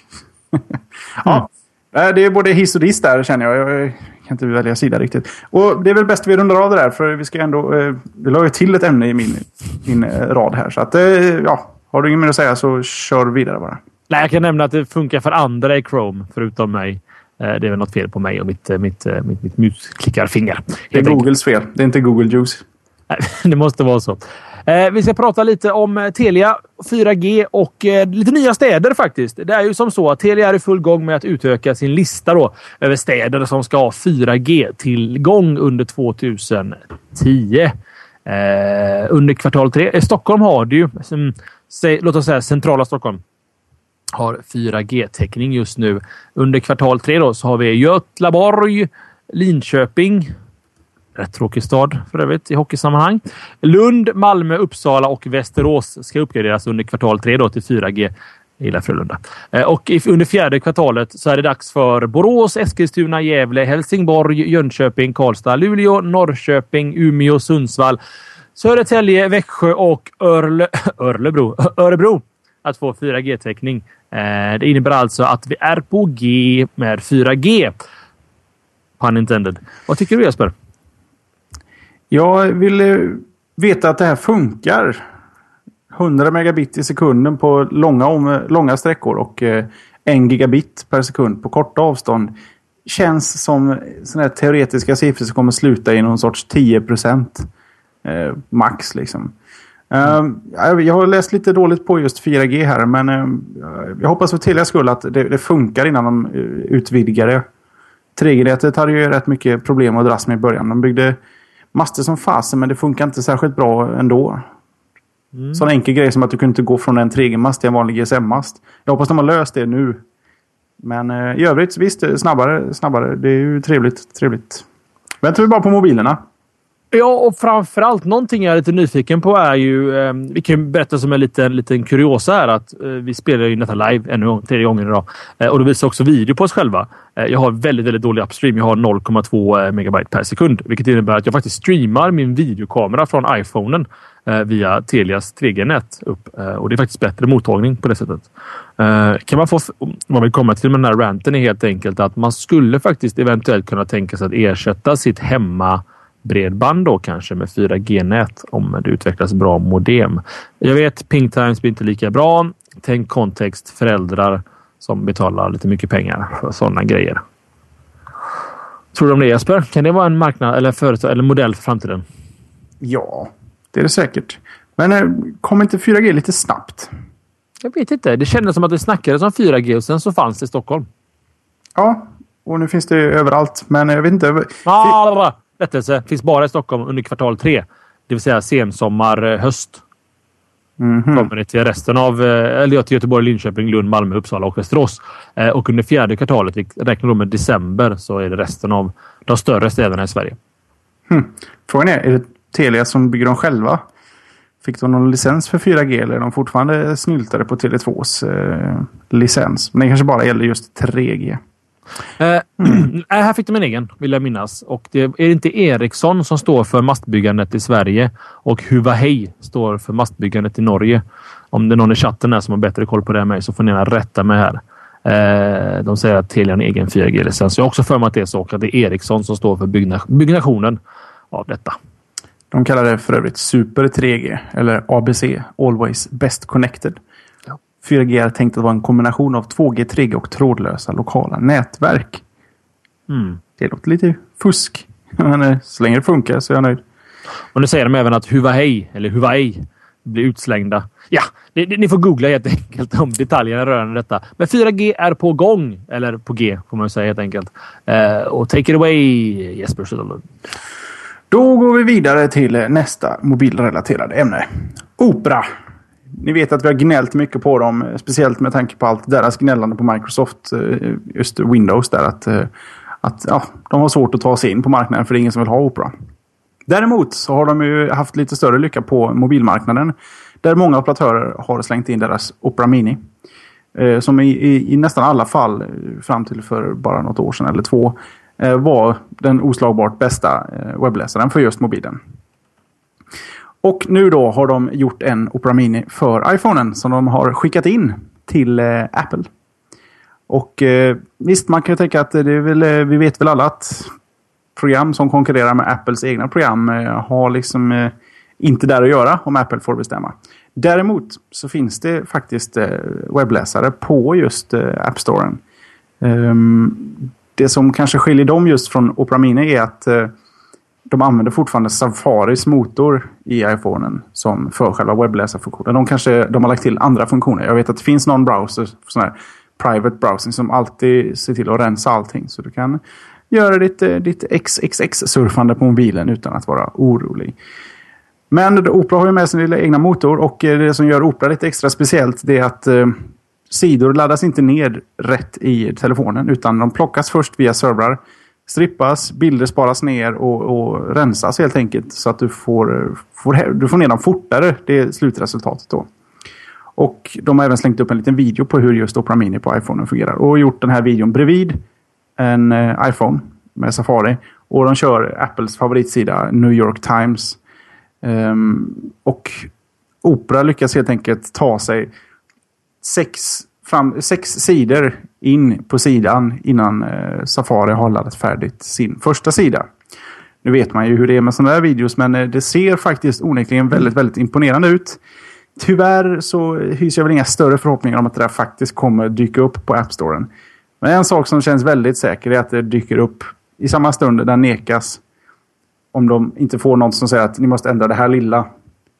ja. Det är både hiss och diss där känner jag. Jag kan inte välja sida riktigt. Och det är väl bäst vi rundar av det där för vi ska ändå... Eh, vi la ju till ett ämne i min, min eh, rad här. Så att, eh, ja, har du inget mer att säga så kör vidare bara. Nej, jag kan nämna att det funkar för andra i Chrome förutom mig. Det är väl något fel på mig och mitt, mitt, mitt, mitt musklickarfinger. Det är Googles fel. Det är inte Google Juice. det måste vara så. Eh, vi ska prata lite om eh, Telia, 4G och eh, lite nya städer faktiskt. Det är ju som så att Telia är i full gång med att utöka sin lista då över städer som ska ha 4G-tillgång under 2010. under kvartal tre. Stockholm har det ju säg, låt oss säga centrala Stockholm har 4G-täckning just nu. Under kvartal tre då så har vi Götlaborg, Linköping. Rätt tråkig stad för övrigt i hockeysammanhang. Lund, Malmö, Uppsala och Västerås ska uppgraderas under kvartal tre då till 4G. Jag gillar Frölunda. Eh, och under fjärde kvartalet så är det dags för Borås, Eskilstuna, Gävle, Helsingborg, Jönköping, Karlstad, Luleå, Norrköping, Umeå, Sundsvall, Södertälje, Växjö och Örle, Örlebro, Örebro att få 4G-täckning. Eh, det innebär alltså att vi är på G med 4G. Pun intended. Vad tycker du Jesper? Jag vill eh, veta att det här funkar. 100 megabit i sekunden på långa, långa sträckor och eh, 1 gigabit per sekund på korta avstånd. Känns som sådana här teoretiska siffror som kommer sluta i någon sorts 10 procent eh, max. Liksom. Mm. Uh, jag har läst lite dåligt på just 4G här men uh, jag hoppas för Telias skull att det, det, funkar innan de utvidgar det. 3G-nätet hade ju rätt mycket problem att dras med i början. De byggde master som fasen men det funkar inte särskilt bra ändå. Mm. Sån enkel grej som att du kunde inte gå från en 3G-mast till en vanlig GSM-mast. Jag hoppas de har löst det nu. Men uh, i övrigt visst, snabbare, snabbare. Det är ju trevligt. trevligt. Väntar vi bara på mobilerna. Ja, och framförallt någonting jag är lite nyfiken på är ju... Eh, vi kan berätta som en liten, liten kuriosa här att eh, vi spelar ju detta live ännu en gång, tredje gången idag. Eh, och då visar också video på oss själva. Eh, jag har väldigt, väldigt dålig upstream. Jag har 0,2 eh, megabyte per sekund, vilket innebär att jag faktiskt streamar min videokamera från iPhonen eh, via Telias 3G-nät upp. Eh, och det är faktiskt bättre mottagning på det sättet. Eh, kan man få... Vad vill komma till med den här ranten är helt enkelt att man skulle faktiskt eventuellt kunna tänka sig att ersätta sitt hemma bredband då kanske med 4G-nät om det utvecklas bra modem. Jag vet Ping Times blir inte lika bra. Tänk kontext föräldrar som betalar lite mycket pengar för sådana grejer. Tror du om det Jesper? Kan det vara en marknad eller företag eller modell för framtiden? Ja, det är det säkert. Men eh, kommer inte 4G lite snabbt? Jag vet inte. Det kändes som att det snackades om 4G och sen så fanns det i Stockholm. Ja, och nu finns det överallt. Men jag vet inte. Ah, Rättelse. Finns bara i Stockholm under kvartal tre. Det vill säga sensommar, eh, höst. Mhm. Kommer det till resten av... eh, Eller till Göteborg, Linköping, Lund, Malmö, Uppsala och Västerås. Eh, Och under fjärde kvartalet, vi räknar då med december, så är det resten av de större städerna i Sverige. Frågan är, är det Telia som bygger dem själva? Fick de någon licens för 4G eller är de fortfarande snyltade på Tele2s eh, licens? Men det kanske bara gäller just 3G. Eh, nej, äh, här fick de en egen, vill jag minnas. Och det är inte Ericsson som står för mastbyggandet i Sverige och Huawei står för mastbyggandet i Norge. Om det är någon i chatten här som har bättre koll på det än mig så får ni gärna rätta mig här. Eh, de säger att Telia har en egen 4G-licens. Jag har också för mig att det är så och att det är Ericsson som står för byggnationen av detta. De kallar det för övrigt Super 3G eller ABC, Always Best Connected. Ja. 4G är tänkt att vara en kombination av 2G, 3G och trådlösa lokala nätverk. Mm. Det låter lite fusk. Men eh, så länge det funkar så är jag nöjd. Och nu säger de även att Huawei, eller Huawei, blir utslängda. Ja, det, ni får googla helt enkelt om detaljerna rörande detta. Men 4G är på gång. Eller på G får man säga helt enkelt. Eh, och take it away Jesper Söderlund. Då går vi vidare till nästa mobilrelaterade ämne. Opera. Ni vet att vi har gnällt mycket på dem, speciellt med tanke på allt deras gnällande på Microsoft, eh, just Windows där. Att, eh, att ja, de har svårt att ta sig in på marknaden för det är ingen som vill ha Opera. Däremot så har de ju haft lite större lycka på mobilmarknaden. Där många operatörer har slängt in deras Opera Mini. Eh, som i, i, i nästan alla fall, fram till för bara något år sedan eller två, var den oslagbart bästa webbläsaren för just mobilen. Och nu då har de gjort en Opera Mini för iPhonen som de har skickat in till eh, Apple. Och eh, visst, man kan ju tänka att det är väl, eh, vi vet väl alla att program som konkurrerar med Apples egna program eh, har liksom eh, inte där att göra om Apple får bestämma. Däremot så finns det faktiskt eh, webbläsare på just eh, App Storen. Ehm, det som kanske skiljer dem just från Opera Mini är att eh, de använder fortfarande Safaris motor i iPhonen som för själva webbläsarfunktionen. De kanske de har lagt till andra funktioner. Jag vet att det finns någon browser, sån här private browsing, som alltid ser till att rensa allting. Så du kan göra ditt, eh, ditt XXX-surfande på mobilen utan att vara orolig. Men Opera har ju med sin lilla egna motor och eh, det som gör Opera lite extra speciellt det är att eh, sidor laddas inte ner rätt i telefonen utan de plockas först via servrar. Strippas, bilder sparas ner och, och rensas helt enkelt så att du får, får, du får ner dem fortare. Det är slutresultatet då. Och de har även slängt upp en liten video på hur just Opera Mini på iPhone fungerar. Och gjort den här videon bredvid en eh, iPhone med Safari. Och de kör Apples favoritsida New York Times. Um, och Opera lyckas helt enkelt ta sig sex, fram, sex sidor in på sidan innan eh, Safari har laddat färdigt sin första sida. Nu vet man ju hur det är med sådana här videos men eh, det ser faktiskt onekligen väldigt, väldigt imponerande ut. Tyvärr så hyser jag väl inga större förhoppningar om att det där faktiskt kommer dyka upp på App Storen. Men en sak som känns väldigt säker är att det dyker upp i samma stund där nekas om de inte får något som säger att ni måste ändra det här lilla.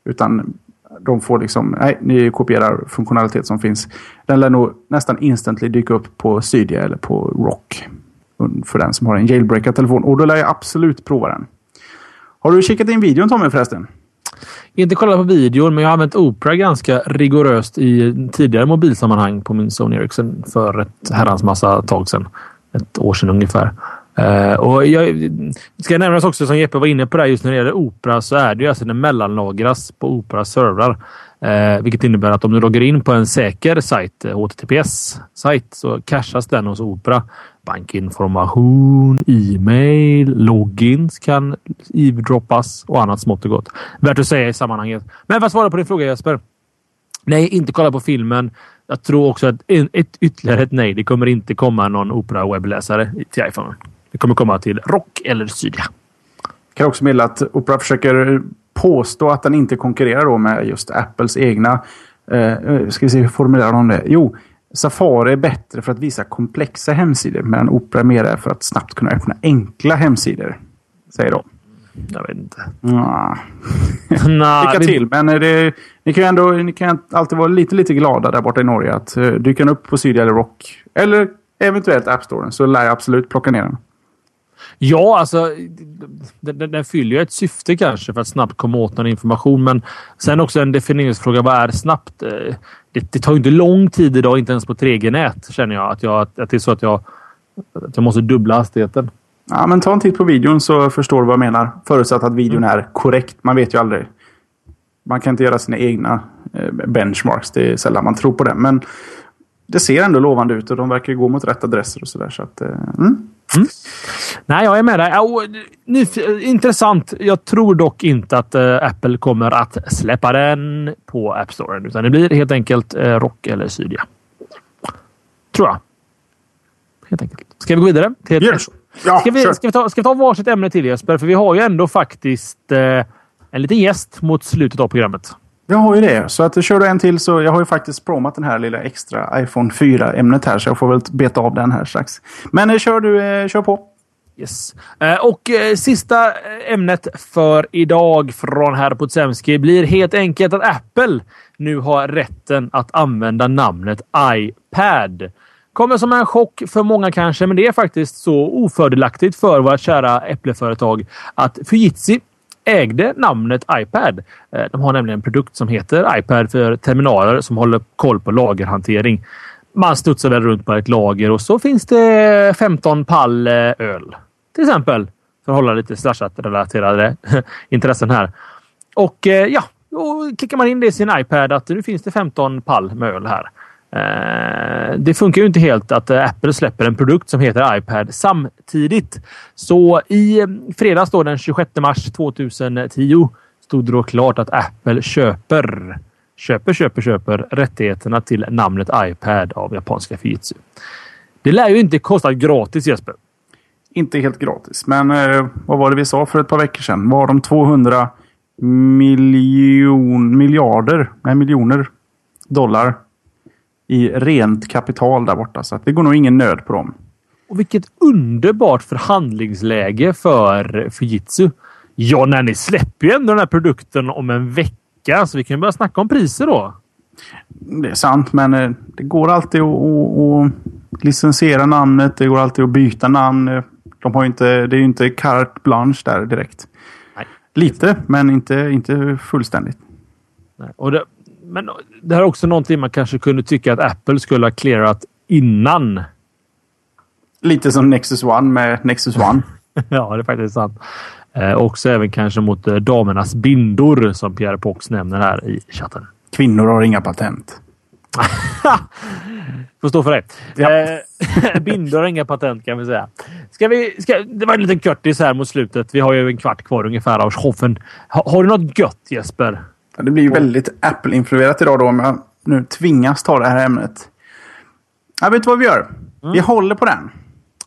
Utan de får liksom, nej, ni kopierar funktionalitet som finns. Den lär nog nästan instantly dyka upp på Cydia eller på Rock. För den som har en jailbreakad telefon. Och då lär jag absolut prova den. Har du kikat in videon Tommy förresten? Inte kollat på videon, men jag har använt Opera ganska rigoröst i tidigare mobilsammanhang på min Sony Ericsson för ett herrans massa tag sedan. Ett år sedan ungefär. Uh, och jag ska nämnas också som Jeppe var inne på där just när det gäller Opera så är det ju alltså den mellanlagras på Operas servrar. Uh, vilket innebär att om du loggar in på en säker sajt, eh, HTTPS-sajt, så cashas den hos Opera. Bankinformation, e-mail, logins kan eavesdroppas och annat smått och gott. Värt att säga i sammanhanget. Men för att svara på din fråga Jesper. Nej, inte kolla på filmen. Jag tror också att ett, ytterligare ett nej. Det kommer inte komma någon Opera webbläsare till iPhone. Det kommer komma till Rock eller Cydia. kan också meddela att Opera försöker påstå att den inte konkurrerar då med just Apples egna... Eh, ska vi se, hur formulerar de det? Jo, Safari är bättre för att visa komplexa hemsidor medan Opera mer är för att snabbt kunna öppna enkla hemsidor. Säger de. Jag vet inte. Ah. Nah, Lycka till, men eh, det, ni kan ju ändå ni kan alltid vara lite, lite glada där borta i Norge att uh, dyker upp på Cydia eller Rock eller eventuellt App Store så lär jag absolut plocka ner den. Ja, alltså den, den, fyller ju ett syfte kanske för att snabbt komma åt någon information. Men sen också en definieringsfråga. Vad är snabbt? Eh, det, det tar ju inte lång tid idag, inte ens på 3G-nät känner jag. Att, jag, att det är så att jag, att jag måste dubbla hastigheten. Ja, men ta en titt på videon så förstår du vad jag menar. Förutsatt att videon är korrekt. Man vet ju aldrig. Man kan inte göra sina egna eh, benchmarks. Det är sällan man tror på det. Men det ser ändå lovande ut och de verkar gå mot rätt adresser och sådär. Så att, mm. Mm. Nej, jag är med dig. Oh, intressant. Jag tror dock inte att uh, Apple kommer att släppa den på App Store. Utan det blir helt enkelt uh, Rock eller Cydia. Tror jag. Helt enkelt. Ska vi gå vidare? Till yes. ja, ska, vi, ska, vi ta, ska vi ta varsitt ämne till Jesper? För vi har ju ändå faktiskt uh, en liten gäst mot slutet av programmet. Jag har ju det. Så att kör du en till så jag har ju faktiskt promat den här lilla extra iPhone 4-ämnet här. Så jag får väl beta av den här strax. Men eh, kör du, eh, kör på. Yes. Eh, och eh, sista eh, ämnet för idag från herr Potsemski blir helt enkelt att Apple nu har rätten att använda namnet iPad. Kommer som en chock för många kanske, men det är faktiskt så ofördelaktigt för våra kära Äppleföretag att Fujitsu ägde namnet iPad. Eh, de har nämligen en produkt som heter iPad för terminaler som håller koll på lagerhantering. Man studsar väl runt på ett lager och så finns det 15 pall eh, öl. Till exempel. För att hålla lite slashat-relaterade intressen här. Och eh, ja, då klickar man in det i sin iPad att nu finns det 15 pall med öl här. Eh, det funkar ju inte helt att eh, Apple släpper en produkt som heter iPad samtidigt. Så i eh, fredags då, den 26 mars 2010 stod det då klart att Apple köper köper, köper, köper rättigheterna till namnet iPad av japanska Fujitsu. Det lär ju inte kosta gratis Jesper. Inte helt gratis, men eh, vad var det vi sa för ett par veckor sedan? Var de 200 miljon, miljarder, nej miljoner dollar i rent kapital där borta. Så det går nog ingen nöd på dem. Och vilket underbart förhandlingsläge för Fujitsu. Ja, när ni släpper ju ändå den här produkten om en vecka, så vi kan börja snacka om priser då. Det är sant, men eh, det går alltid att, att, att licensiera namnet. Det går alltid att byta namn. De har inte, det är ju inte carte blanche där direkt. Nej. Lite, men inte, inte fullständigt. Nej. Och det, men det här är också någonting man kanske kunde tycka att Apple skulle ha clearat innan. Lite som Nexus One med Nexus One. ja, det är faktiskt sant. Eh, också även kanske mot eh, damernas bindor som Pierre Pox nämner här i chatten. Kvinnor har inga patent. Får stå för det. Ja. Eh, bindor har inga patent kan vi säga. Ska vi, ska, det var en liten körtis här mot slutet. Vi har ju en kvart kvar ungefär av showen. Ha, har du något gött Jesper? Det blir ju väldigt Apple-influerat idag då om jag nu tvingas ta det här ämnet. Jag vet vad vi gör? Mm. Vi håller på den.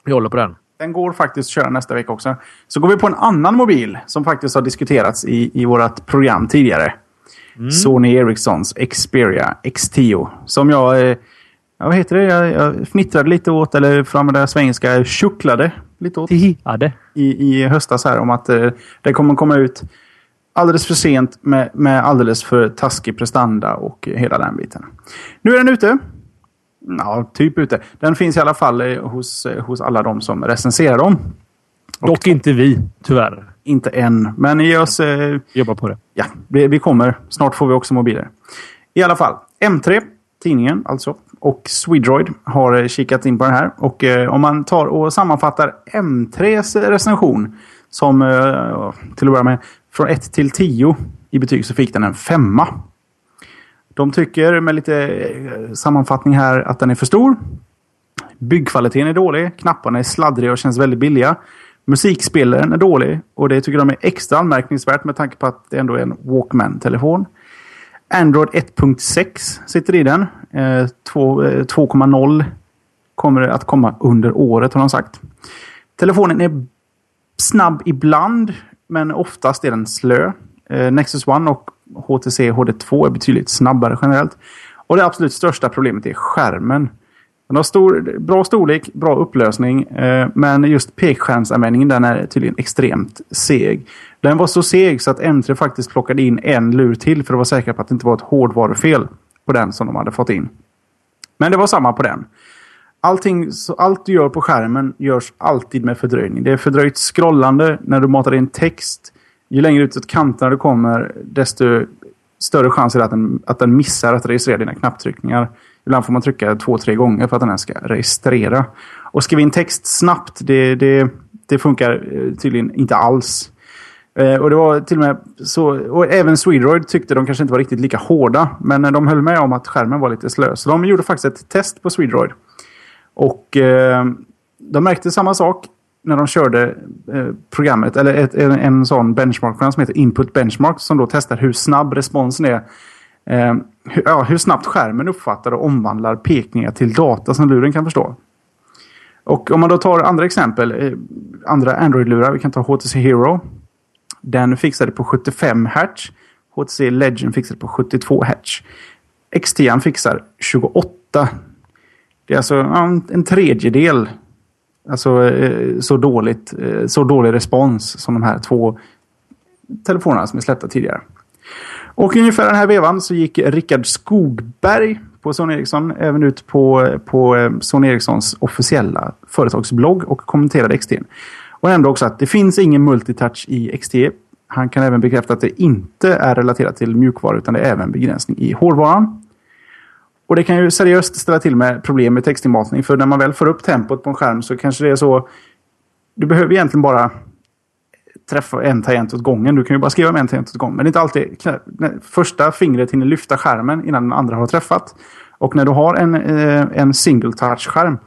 Vi håller på den. Den går faktiskt att köra nästa vecka också. Så går vi på en annan mobil som faktiskt har diskuterats i, i vårt program tidigare. Mm. Sony Ericssons Xperia X10. Som jag... Eh, vad heter det? Jag, jag fnittrade lite åt, eller för att använda svengelska, tjucklade lite åt. I, I höstas här om att eh, det kommer komma ut alldeles för sent med, med alldeles för taskig prestanda och hela den biten. Nu är den ute. Ja, typ ute. Den finns i alla fall eh, hos, eh, hos alla de som recenserar dem. Och Dock inte vi, tyvärr. Inte än, men ge oss... Eh, Jobba på det. Ja, vi, vi, kommer. Snart får vi också mobiler. I alla fall, M3, tidningen alltså, och Swedroid har eh, kikat in på den här. Och eh, om man tar och sammanfattar M3s recension som eh, till att börja med från 1 till 10 i betyg så fick den en femma. De tycker med lite eh, sammanfattning här att den är för stor. Byggkvaliteten är dålig. Knapparna är sladdriga och känns väldigt billiga. Musikspelaren är dålig och det tycker de är extra anmärkningsvärt med tanke på att det ändå är en Walkman-telefon. Android 1.6 sitter i den. 2.0 kommer det kommer att komma under året har de sagt. Telefonen är snabb ibland. Men oftast är den slö. Eh, Nexus One och HTC HD2 är betydligt snabbare generellt. Och det absolut största problemet är skärmen. Den har stor, bra storlek, bra upplösning. Eh, men just pekskärmsanvändningen den är tydligen extremt seg. Den var så seg så att M3 faktiskt plockade in en lur till för att vara säkra på att det inte var ett hårdvarufel på den som de hade fått in. Men det var samma på den allting, så allt du gör på skärmen görs alltid med fördröjning. Det är fördröjt scrollande när du matar in text. Ju längre ut åt kanterna du kommer, desto större chans är det att den, att den missar att registrera dina knapptryckningar. Ibland får man trycka två, tre gånger för att den här ska registrera. Och skriva in text snabbt, det, det, det funkar eh, tydligen inte alls. Eh, och det var till och med så, och även Swedroid tyckte de kanske inte var riktigt lika hårda. Men eh, de höll med om att skärmen var lite slö. Så de gjorde faktiskt ett test på Swedroid. Och eh, de märkte samma sak när de körde eh, programmet. Eller ett, en, en sån benchmark som heter Input Benchmark. Som då testar hur snabb responsen är. Eh, hur, ja, hur snabbt skärmen uppfattar och omvandlar pekningar till data som luren kan förstå. Och om man då tar andra exempel. Eh, andra Android-lurar. Vi kan ta HTC Hero. Den fixade på 75 Hz. HTC Legend fixade på 72 Hz. X10 fixar 28. Det är alltså en tredjedel. Alltså eh, så dåligt, eh, så dålig respons som de här två telefonerna som är släppta tidigare. Och ungefär den här vevan så gick Rickard Skogberg på Sony Ericsson även ut på, på eh, Sony Ericssons officiella företagsblogg och kommenterade XT. Och nämnde också att det finns ingen multitouch i XT. Han kan även bekräfta att det inte är relaterat till mjukvara utan det är även begränsning i hårdvaran. Och det kan ju seriöst ställa till med problem med textinmatning. För när man väl får upp tempot på en skärm så kanske det är så... Du behöver egentligen bara träffa en tangent åt gången. Du kan ju bara skriva med en tangent åt gången. Men det är inte alltid... Första fingret hinner lyfta skärmen innan den andra har träffat. Och när du har en, eh, en single touch-skärm.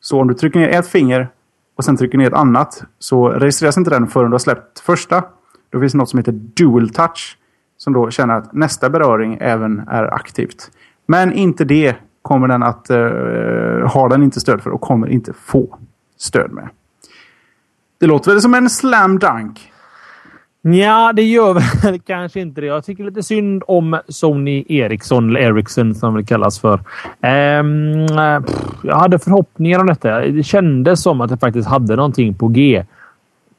Så om du trycker ner ett finger och sen trycker ner ett annat. Så registreras inte den förrän du har släppt första. Då finns det något som heter dual touch. Som då känner att nästa beröring även är aktivt. Men inte det kommer den att uh, ha den inte stöd för och kommer inte få stöd med. Det låter väl som en slam dunk? Ja, det gör väl kanske inte det. Jag tycker lite synd om Sony Ericsson, eller Ericsson som det kallas för. Um, jag hade förhoppningar om detta. Det kändes som att det faktiskt hade någonting på G.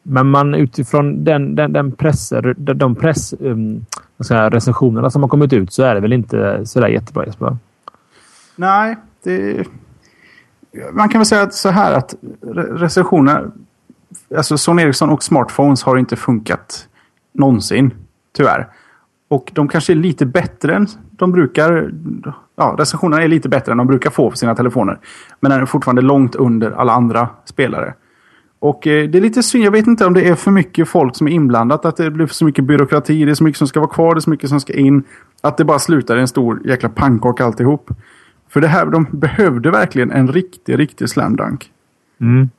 Men man utifrån den, den, den press, de press, um, säga, recensionerna som har kommit ut så är det väl inte sådär jättebra Jesper? Nej, det... Man kan väl säga så här att recensioner... Alltså Sony Ericsson och smartphones har inte funkat någonsin. Tyvärr. Och de kanske är lite bättre än de brukar... Ja, recensionerna är lite bättre än de brukar få för sina telefoner. Men är fortfarande långt under alla andra spelare. Och eh, det är lite synd. Jag vet inte om det är för mycket folk som är inblandat. Att det blir så mycket byråkrati. Det är så mycket som ska vara kvar. Det är så mycket som ska in. Att det bara slutar i en stor jäkla pannkaka alltihop. För det här, de behövde verkligen en riktig, riktig slam dunk. Mm.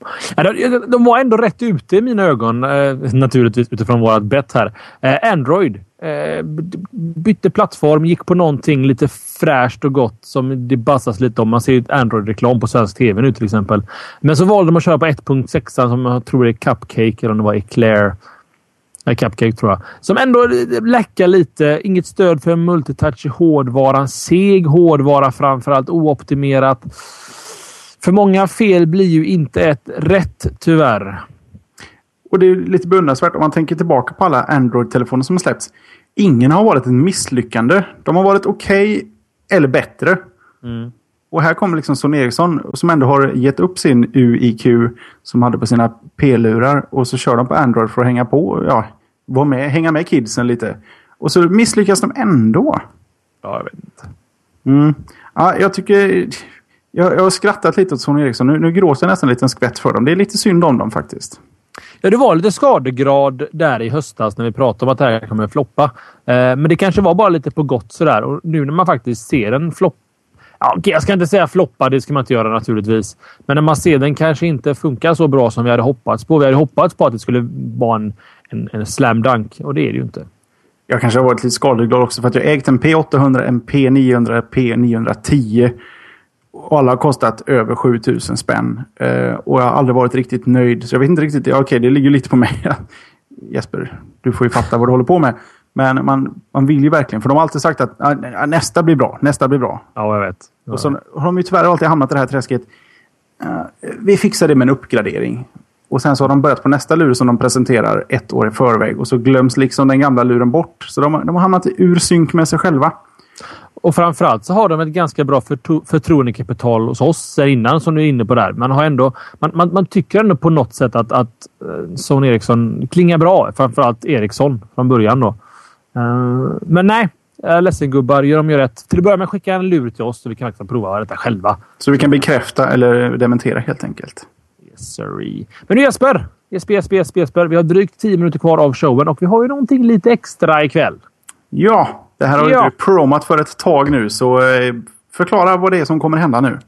De, var ändå rätt ute i mina ögon, eh, naturligtvis utifrån vårt bett här. Eh, Android eh, bytte plattform, gick på någonting lite fräscht och gott som det bassas lite om. Man ser ju Android-reklam på svensk tv nu till exempel. Men så valde de att köra på 1.6 som jag tror är Cupcake eller om det var Eclair. Nej, Cupcake tror jag. Som ändå läckar lite. Inget stöd för multitouch i hårdvaran. Seg hårdvara framförallt. Ooptimerat. För många fel blir ju inte ett rätt, tyvärr. Och det är lite beundransvärt om man tänker tillbaka på alla Android-telefoner som har släppts. Ingen har varit ett misslyckande. De har varit okej okay, eller bättre. Mm. Och här kommer liksom Sony Ericsson som ändå har gett upp sin UIQ som hade på sina P-lurar. Och så kör de på Android för att hänga på. Ja, vara med, hänga med kidsen lite. Och så misslyckas de ändå. Ja, jag vet inte. Mm. Ja, jag tycker... Jag, jag har skrattat lite åt Sony Ericsson. Nu, nu gråter jag nästan en liten skvätt för dem. Det är lite synd om dem faktiskt. Ja, det var lite skadegrad där i höstas när vi pratade om att det här kommer att floppa. Eh, men det kanske var bara lite på gott sådär. Och nu när man faktiskt ser en flopp... Ja, okay, jag ska inte säga floppa, det ska man inte göra naturligtvis. Men när man ser den kanske inte funkar så bra som vi hade hoppats på. Vi hade hoppats på att det skulle vara en, en, en slam dunk och det är det ju inte. Jag kanske har varit lite skadeglad också för att jag ägt en P800, en P900, P910 och alla har kostat över 7000 spänn. Eh, och jag har aldrig varit riktigt nöjd. Så jag vet inte riktigt. Ja, Okej, okay, det ligger lite på mig. Jesper, du får ju fatta vad du håller på med. Men man, man vill ju verkligen. För de har alltid sagt att ah, nästa blir bra. Nästa blir bra. Ja, jag vet. Ja. Och så har de ju tyvärr alltid hamnat i det här träsket. Uh, vi fixar det med en uppgradering. Och sen så har de börjat på nästa lur som de presenterar ett år i förväg. Och så glöms liksom den gamla luren bort. Så de, de har hamnat ur synk med sig själva. Och framförallt så har de ett ganska bra förtro förtroendekapital hos oss där innan som du är inne på där. Man, har ändå, man, man, man tycker ändå på något sätt att, att uh, Son Eriksson klingar bra. Framförallt Eriksson från början då. Uh, men nej, ledsen gubbar, gör de gör rätt. Till att börja med skicka en lur till oss så vi kan faktiskt prova detta själva. Så vi kan bekräfta eller dementera helt enkelt. Yes, sorry. Men nu Jesper! Jesper, Jesper, Jesper, Jesper. Vi har drygt 10 minuter kvar av showen och vi har ju någonting lite extra ikväll. Ja, det här har ja. du promat för ett tag nu, så eh, förklara vad det är som kommer hända nu.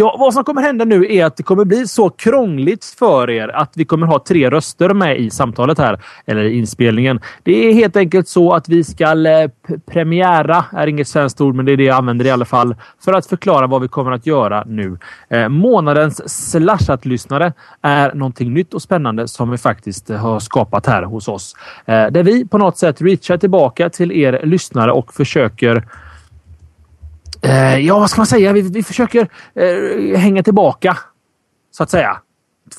Ja, vad som kommer hända nu är att det kommer bli så krångligt för er att vi kommer ha tre röster med i samtalet här, eller i inspelningen. Det är helt enkelt så att vi ska eh, premiära, är inget svenskt ord, men det är det jag använder i alla fall, för att förklara vad vi kommer att göra nu. Eh, månadens slashat-lyssnare är någonting nytt och spännande som vi faktiskt eh, har skapat här hos oss. Eh, där vi på något sätt reachar tillbaka till er lyssnare och försöker Eh, ja, vad ska man säga? Vi, vi försöker eh, hänga tillbaka, så att säga,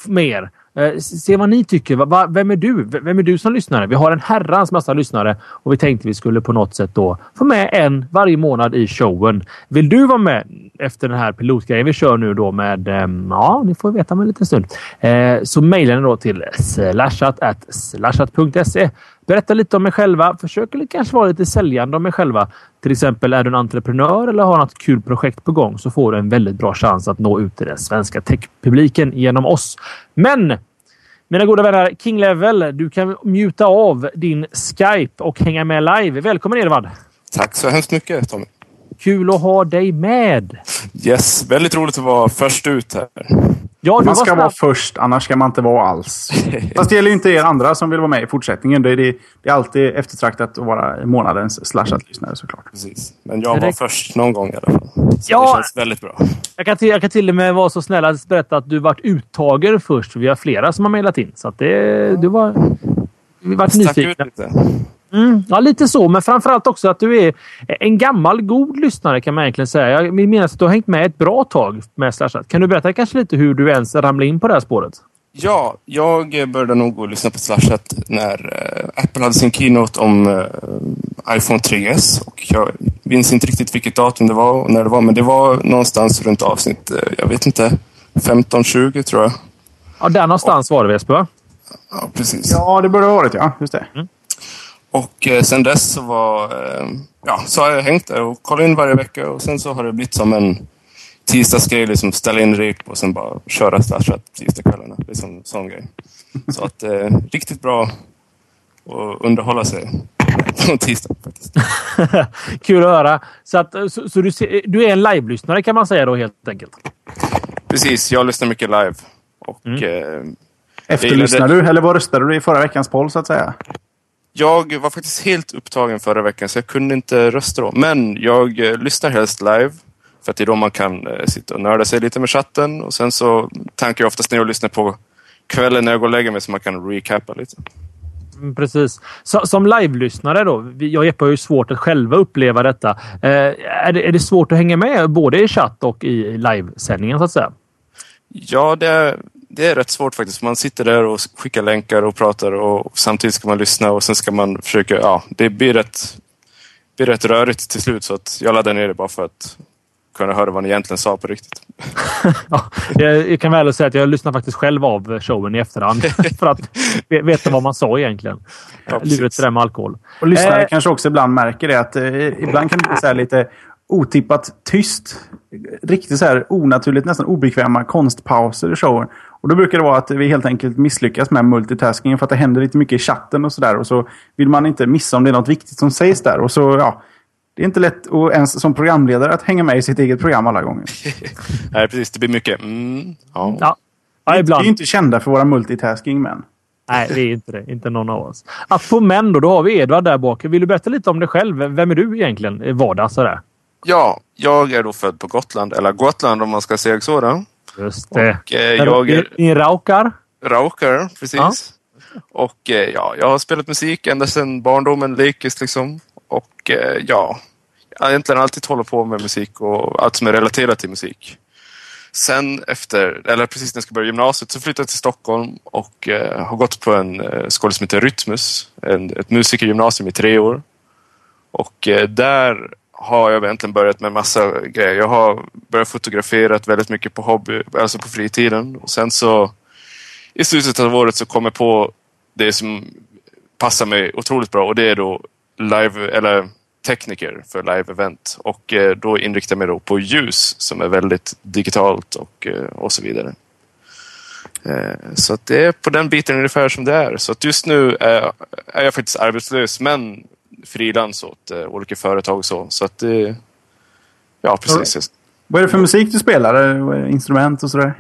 mer. Eh, se vad ni tycker. Va, vem är du? Vem är du som lyssnare? Vi har en herrans massa lyssnare och vi tänkte vi skulle på något sätt då få med en varje månad i showen. Vill du vara med efter den här pilotgrejen vi kör nu då med... Ehm, ja, ni får veta om en liten stund. Eh, så mejla då till slashat.slashat.se Berätta lite om er själva. Försök kanske vara lite säljande om er själva. Till exempel är du en entreprenör eller har något kul projekt på gång så får du en väldigt bra chans att nå ut till den svenska techpubliken genom oss. Men mina goda vänner, King Level, du kan mjuta av din Skype och hänga med live. Välkommen Edvard! Tack så hemskt mycket Tommy! Kul att ha dig med! Yes, väldigt roligt att vara först ut här. Ja, man ska vara först, annars ska man inte vara alls. Fast det gäller ju inte er andra som vill vara med i fortsättningen. Det är, det, det är alltid eftertraktat att vara månadens slashat-lyssnare såklart. Precis. Men jag var det... först någon gång i alla fall. Så ja, det känns väldigt bra. Jag kan, till, jag kan till och med vara så snäll att berätta att du varit uttagen först. Vi har flera som har mejlat in. Så att det, du var... Vi varit nyfikna. Mm, ja, lite så. Men framförallt också att du är en gammal god lyssnare kan man egentligen säga. Jag menar att du har hängt med ett bra tag med Slashat. Kan du berätta kanske lite hur du ens ramlade in på det här spåret? Ja, jag började nog lyssna på Slashat när uh, Apple hade sin keynote om uh, iPhone 3S. Och jag minns inte riktigt vilket datum det var och när det var, men det var någonstans runt avsnitt, uh, jag vet inte, 15-20 tror jag. Ja, där någonstans och, var det Vespa. Ja, precis. Ja, det borde ha varit ja. Just det. Mm. Och eh, sen dess så, var, eh, ja, så har jag hängt där och kollat in varje vecka och sen så har det blivit som en tisdagsgrej, liksom ställa in rep och sen bara köra slashat tisdagskvällarna. Liksom sån grej. Så att eh, riktigt bra att underhålla sig på tisdag faktiskt. Kul att höra. Så, att, så, så du, du, är en live-lyssnare kan man säga då helt enkelt? Precis, jag lyssnar mycket live. Och, mm. eh, Efterlyssnar du eller vad röstade du i förra veckans poll så att säga? Jag var faktiskt helt upptagen förra veckan så jag kunde inte rösta då. Men jag eh, lyssnar helst live. För att det är då man kan eh, sitta och nörda sig lite med chatten. Och sen så tankar jag oftast ner och lyssnar på kvällen när jag går och lägger mig så man kan recappa lite. Mm, precis. Så, som live-lyssnare då. Jag och Jeppe har ju svårt att själva uppleva detta. Eh, är, det, är det svårt att hänga med både i chatt och i livesändningen så att säga? Ja, det, det är rätt svårt faktiskt. Man sitter där och skickar länkar och pratar och samtidigt ska man lyssna och sen ska man försöka... Ja, det blir rätt, blir rätt rörigt till slut så att jag laddar ner det bara för att kunna höra vad ni egentligen sa på riktigt. ja, jag kan väl säga att jag lyssnar faktiskt själv av showen i efterhand för att veta vad man sa egentligen. Ja, Luret det där med alkohol. Och lyssnare eh, kanske också ibland märker det att eh, ibland kan det bli lite otippat tyst. Riktigt så här onaturligt, nästan obekväma konstpauser i showen. Och då brukar det vara att vi helt enkelt misslyckas med multitasking för att det händer lite mycket i chatten och sådär. Och så vill man inte missa om det är något viktigt som sägs där. Och så, ja. Det är inte lätt och ens som programledare att hänga med i sitt eget program alla gånger. Nej, precis. Det blir mycket mm, ja. ja. ja ibland. Vi är inte kända för våra multitasking män. Nej, vi är inte det. Inte någon av oss. Apropå män då, då har vi Edvard där bak. Vill du berätta lite om dig själv? Vem är du egentligen? Vardag sådär. Ja, jag är då född på Gotland. Eller Gotland om man ska säga så. Då. Just det. Och, eh, jag är... I Raukar? Raukar, precis. Ja. Och eh, ja, jag har spelat musik ända sedan barndomen, lekis liksom. Och eh, ja, jag har egentligen alltid hållit på med musik och allt som är relaterat till musik. Sen efter, eller precis när jag ska börja gymnasiet, så flyttade jag till Stockholm och eh, har gått på en eh, skola som heter Rytmus. En, ett musikergymnasium i tre år. Och eh, där har jag egentligen börjat med massa grejer. Jag har börjat fotografera väldigt mycket på hobby, alltså på fritiden. Och sen så i slutet av året så kom jag på det som passar mig otroligt bra och det är då live eller tekniker för live-event. Och eh, då inriktar jag mig då på ljus som är väldigt digitalt och, eh, och så vidare. Eh, så att det är på den biten ungefär som det är. Så att just nu är, är jag faktiskt arbetslös men frilans åt uh, olika företag och så. Så att det... Ja, precis. Vad är det för musik du spelar? Instrument och sådär?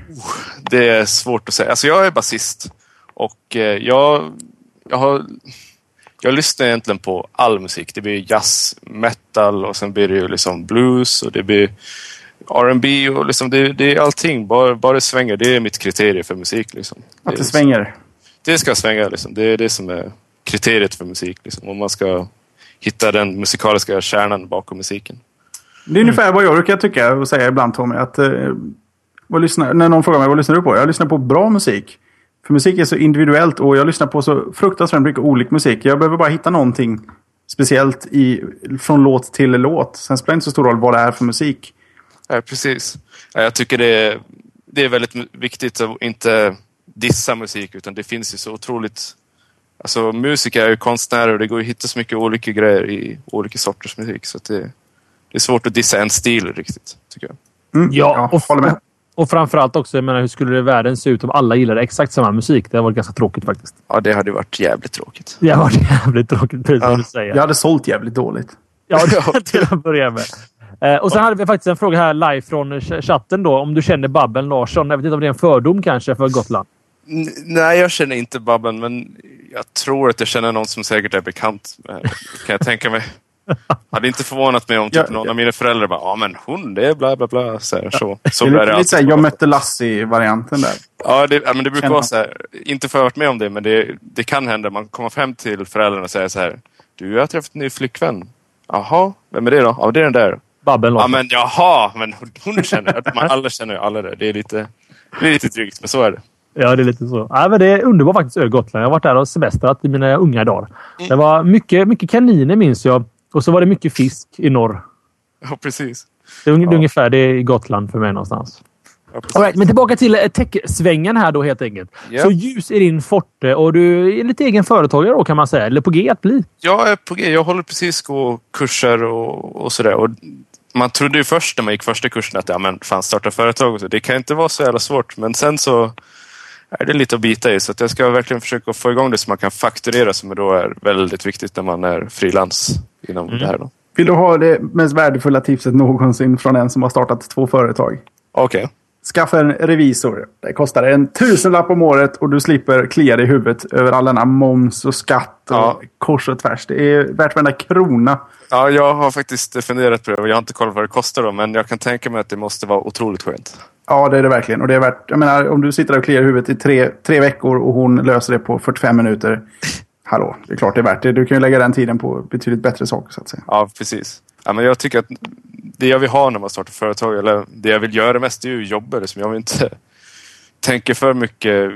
Det är svårt att säga. Alltså jag är basist. Och jag, jag har... Jag lyssnar egentligen på all musik. Det blir jazz, metal och sen blir det ju liksom blues och det blir R&B och liksom det, det är allting. Bara, bara det svänger. Det är mitt kriterium för musik. Liksom. Att det, det svänger? Det ska svänga. Liksom. Det är det som är kriteriet för musik. Liksom. Om man ska hitta den musikaliska kärnan bakom musiken. Det är ungefär vad jag brukar tycka och säga ibland Tommy. Att, eh, vad lyssnar, när någon frågar mig vad lyssnar du på? Jag lyssnar på bra musik. För musik är så individuellt och jag lyssnar på så fruktansvärt mycket olika musik. Jag behöver bara hitta någonting speciellt i, från låt till låt. Sen spelar det inte så stor roll vad det är för musik. Ja, precis. Jag tycker det är, det är väldigt viktigt att inte dissa musik utan det finns ju så otroligt Alltså musiker är ju konstnärer och det går att hitta så mycket olika grejer i olika sorters musik. Så det, det, är svårt att dissa en stil riktigt, tycker jag. Mm, ja, och, håller med. Och framförallt också, jag menar, hur skulle världen se ut om alla gillade exakt samma musik? Det hade varit ganska tråkigt faktiskt. Ja, det hade varit jävligt tråkigt. Det hade varit jävligt tråkigt, precis ja. som du säger. Jag hade sålt jävligt dåligt. Ja, till att börja med. Eh, och sen hade vi faktiskt en fråga här live från chatten då. Om du känner Babben Larsson. Jag vet inte om det är en fördom kanske för Gotland? nej, jag känner inte Babben, men jag tror att jag känner någon som säkert är bekant. Kan jag tänka mig. hade inte förvånat mig om typ ja, någon av mina föräldrar bara ja men hon det är bla bla bla. Så, här, så, så det är lite, lite såhär, jag mötte Lassie-varianten där. Ja, det, ja, men det brukar vara så här. Inte för att varit med om det men det, det kan hända. Man kommer hem till föräldrarna och säger så här. Du, jag har träffat en ny flickvän. Jaha, vem är det då? Ja, det är den där. Babben Ja, men jaha, men hon känner, man alla känner ju alla det. Det är lite, det är lite drygt, men så är det. Ja, det är lite så. Ja, men det är underbart faktiskt, ö Gotland. Jag har varit där och semestrat i mina unga dagar. Mm. Det var mycket, mycket kaniner minns jag. Och så var det mycket fisk i norr. Ja, precis. Det är, ja. ungefär det är Gotland för mig någonstans. Ja, All right, men tillbaka till eh, tech-svängen här då helt enkelt. Yep. Så ljus är din forte och du är lite egen företagare då kan man säga. Eller på G att bli. Jag är på G. Jag håller precis på kurser och, och sådär. Och man trodde ju först när man gick första kursen att ja, men fan starta företag och så. Det kan inte vara så jävla svårt. Men sen så är det lite att bita i. Så att jag ska verkligen försöka få igång det så man kan fakturera som då är väldigt viktigt när man är frilans inom mm. det här. Då. Vill du ha det mest värdefulla tipset någonsin från en som har startat två företag? Okej. Okay. Skaffa en revisor. Det kostar en tusenlapp om året och du slipper klia dig i huvudet över all denna moms och skatt och ja. kors och tvärs. Det är värt varenda krona. Ja, jag har faktiskt funderat på det. Jag har inte kollat vad det kostar då, men jag kan tänka mig att det måste vara otroligt skönt. Ja, det är det verkligen. Och det är värt, jag menar, om du sitter och kliar huvudet i tre, tre veckor och hon löser det på 45 minuter. Hallå, det är klart det är värt det. Du kan ju lägga den tiden på betydligt bättre saker så att säga. Ja, precis. Ja, men jag tycker att det jag vill ha när man startar företag, eller det jag vill göra mest, är ju jobba. Liksom. Jag vill inte tänka för mycket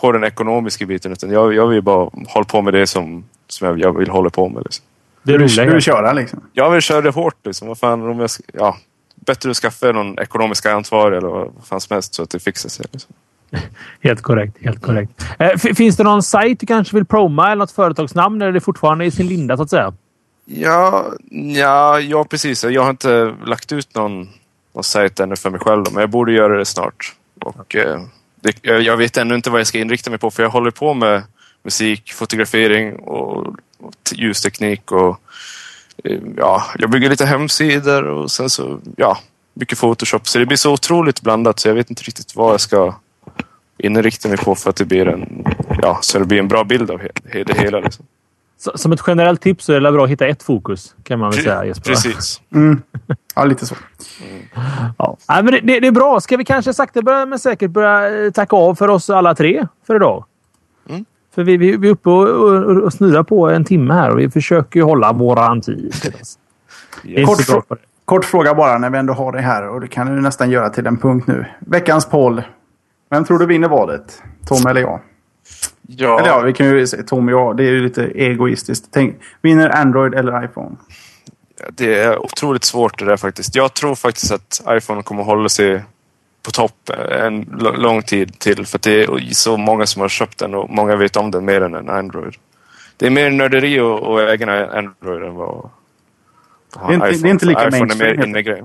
på den ekonomiska biten. Utan jag, jag vill bara hålla på med det som, som jag, jag vill hålla på med. Liksom. Det är du, vill köra liksom? Jag vill köra det hårt. Liksom. Vad fan, om jag, ja, bättre att skaffa någon ekonomisk ansvarig eller vad fan som helst så att det fixar sig. Liksom. Helt korrekt. Helt korrekt. Eh, finns det någon sajt du kanske vill proma eller något företagsnamn? Eller är det fortfarande i sin linda så att säga? Ja, ja, ja precis. Jag har inte lagt ut någon, någon sajt ännu för mig själv. Men jag borde göra det snart. Och, eh, det, jag vet ännu inte vad jag ska inrikta mig på för jag håller på med musik, fotografering och, och ljusteknik och Eh, ja, jag bygger lite hemsidor och sen så, ja, mycket Photoshop. Så det blir så otroligt blandat så jag vet inte riktigt vad jag ska inrikta mig på för att det blir en, ja, så det blir en bra bild av det hela. Liksom. Som ett generellt tips så är det bra att hitta ett fokus kan man väl säga Jesper? Precis. Mm. Ja, lite så. Mm. Ja. men det, det, är bra. Ska vi kanske sakta men säkert börja eh, tacka av för oss alla tre för idag? För vi, vi, vi är uppe och, och, och snurrar på en timme här och vi försöker ju hålla våran tid. kort, kort, fråga bara när vi ändå har det här och det kan du nästan göra till en punkt nu. Veckans poll. Vem tror du vinner valet? Tom eller jag? Ja. Eller ja, vi kan ju säga Tom och jag. Det är ju lite egoistiskt. Tänk, vinner Android eller iPhone? Det är otroligt svårt det där faktiskt. Jag tror faktiskt att iPhone kommer hålla sig på topp en lång tid till. För det är så många som har köpt den och många vet om den mer än en Android. Det är mer nörderi att äga Android än vad... Det är, inte, det är inte lika iPhone mainstream. Är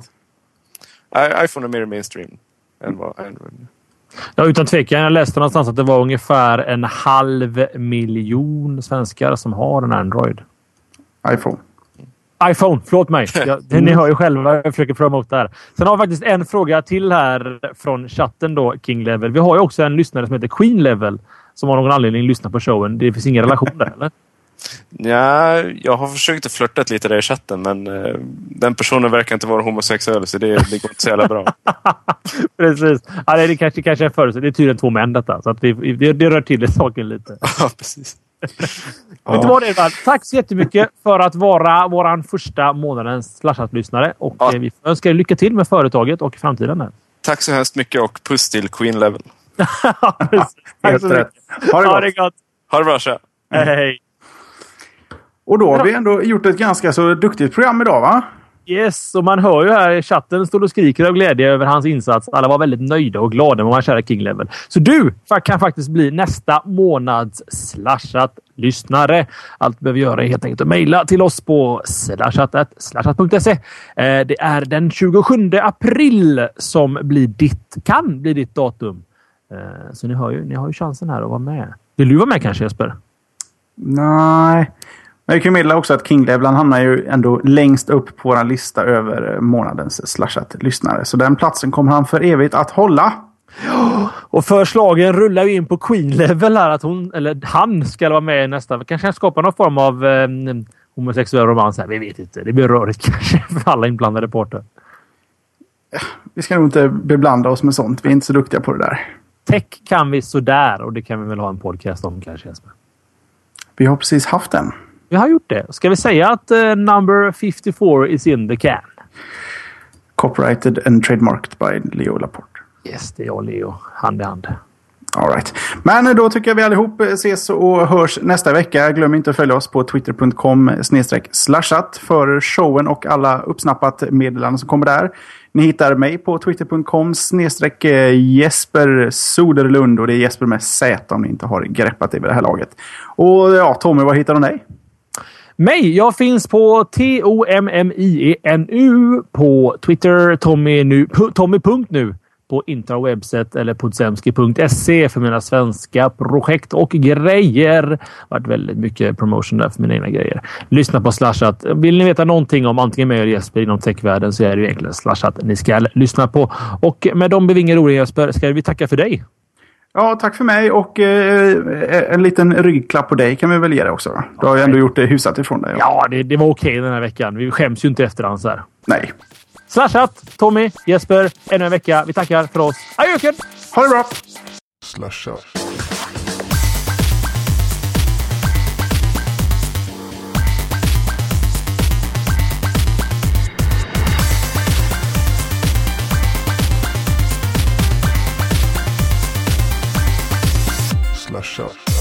mer, iPhone är mer mainstream än vad Android Ja, utan tvekan. Jag läste någonstans att det var ungefär en halv miljon svenskar som har en Android. iPhone iPhone, förlåt mig. Jag, ni hör ju själva jag försöker promota här. Sen har vi faktiskt en fråga till här från chatten då, King Level. Vi har ju också en lyssnare som heter Queen Level som av någon anledning lyssnar på showen. Det finns ingen relation där, eller? Ja, jag har försökt att flörta lite där i chatten men uh, den personen verkar inte vara homosexuell så det, det går inte så jävla bra. precis. Ja, det, kanske, kanske är förut. Det är tydligen två män detta. Så att det, det, det rör till saken lite. ja, precis. Vet du vad Edvard? Tack så jättemycket för att vara vår första månadens Slashat-lyssnare. Och ja. Eh, vi önskar er lycka till med företaget och framtiden. Här. Tack så hemskt mycket och puss till Queen Level. Tack så mycket. Ha det gott. Ha det, gott. Ha det bra, tja. Hej. Och då har vi ändå gjort ett ganska så duktigt program idag, va? Yes, och man hör ju här i chatten står och skriker av glädje över hans insats. Alla var väldigt nöjda och glada med vår kära King Level. Så du kan faktiskt bli nästa månads slashat-lyssnare. Allt du behöver göra är helt enkelt att mejla till oss på slashat.se. Eh, det är den 27 april som blir ditt, kan bli ditt datum. Eh, så ni har ju, ni har ju chansen här att vara med. Vill du vara med kanske Jesper? Nej. Men jag kan meddela också att King Level hamnar ju ändå längst upp på vår lista över månadens slashat-lyssnare. Så den platsen kommer han för evigt att hålla. Och förslagen rullar ju in på Queen Level här att hon, eller han, ska vara med nästa. Kanske skapa någon form av eh, homosexuell romans här. Vi vet inte. Det blir rörigt kanske för alla inblandade parter. Vi ska nog inte beblanda oss med sånt. Vi är inte så duktiga på det där. Tech kan vi sådär och det kan vi väl ha en podcast om kanske Jesper. Vi har precis haft den. Vi har gjort det. Ska vi säga att uh, number 54 is in the can? Copyrighted and trademarked by Leo Laporte. Yes, det är jag och Leo. Hand i hand. All right. Men då tycker jag vi allihop ses och hörs nästa vecka. Glöm inte att följa oss på twitter.com slashat för showen och alla uppsnappat meddelanden som kommer där. Ni hittar mig på twitter.com eh, Jesper Soderlund och det är Jesper med Z om ni inte har greppat det vid det här laget. Och ja, Tommy, var hittar de dig? Mig! Jag finns på T-O-M-M-I-E-N-U på Twitter. Tommy nu, Tommy.nu på intrawebset eller podsemski.se för mina svenska projekt och grejer. Det har varit väldigt mycket promotion där för mina egna grejer. Lyssna på Slashat. Vill ni veta någonting om antingen mig eller Jesper inom techvärlden så är det ju egentligen Slashat ni ska lyssna på. Och med de bevingade orden Jesper ska vi tacka för dig. Ja, tack för mig och eh, en liten ryggklapp på dig kan vi väl ge dig också. Du har ju ändå gjort det hyfsat ifrån dig. Ja, det, det var okej den här veckan. Vi skäms ju inte efterhand så här. Nej. Slashat, Tommy, Jesper, ännu en vecka. Vi tackar för oss. Adjöken! Ha det bra! Slashat. Slashat.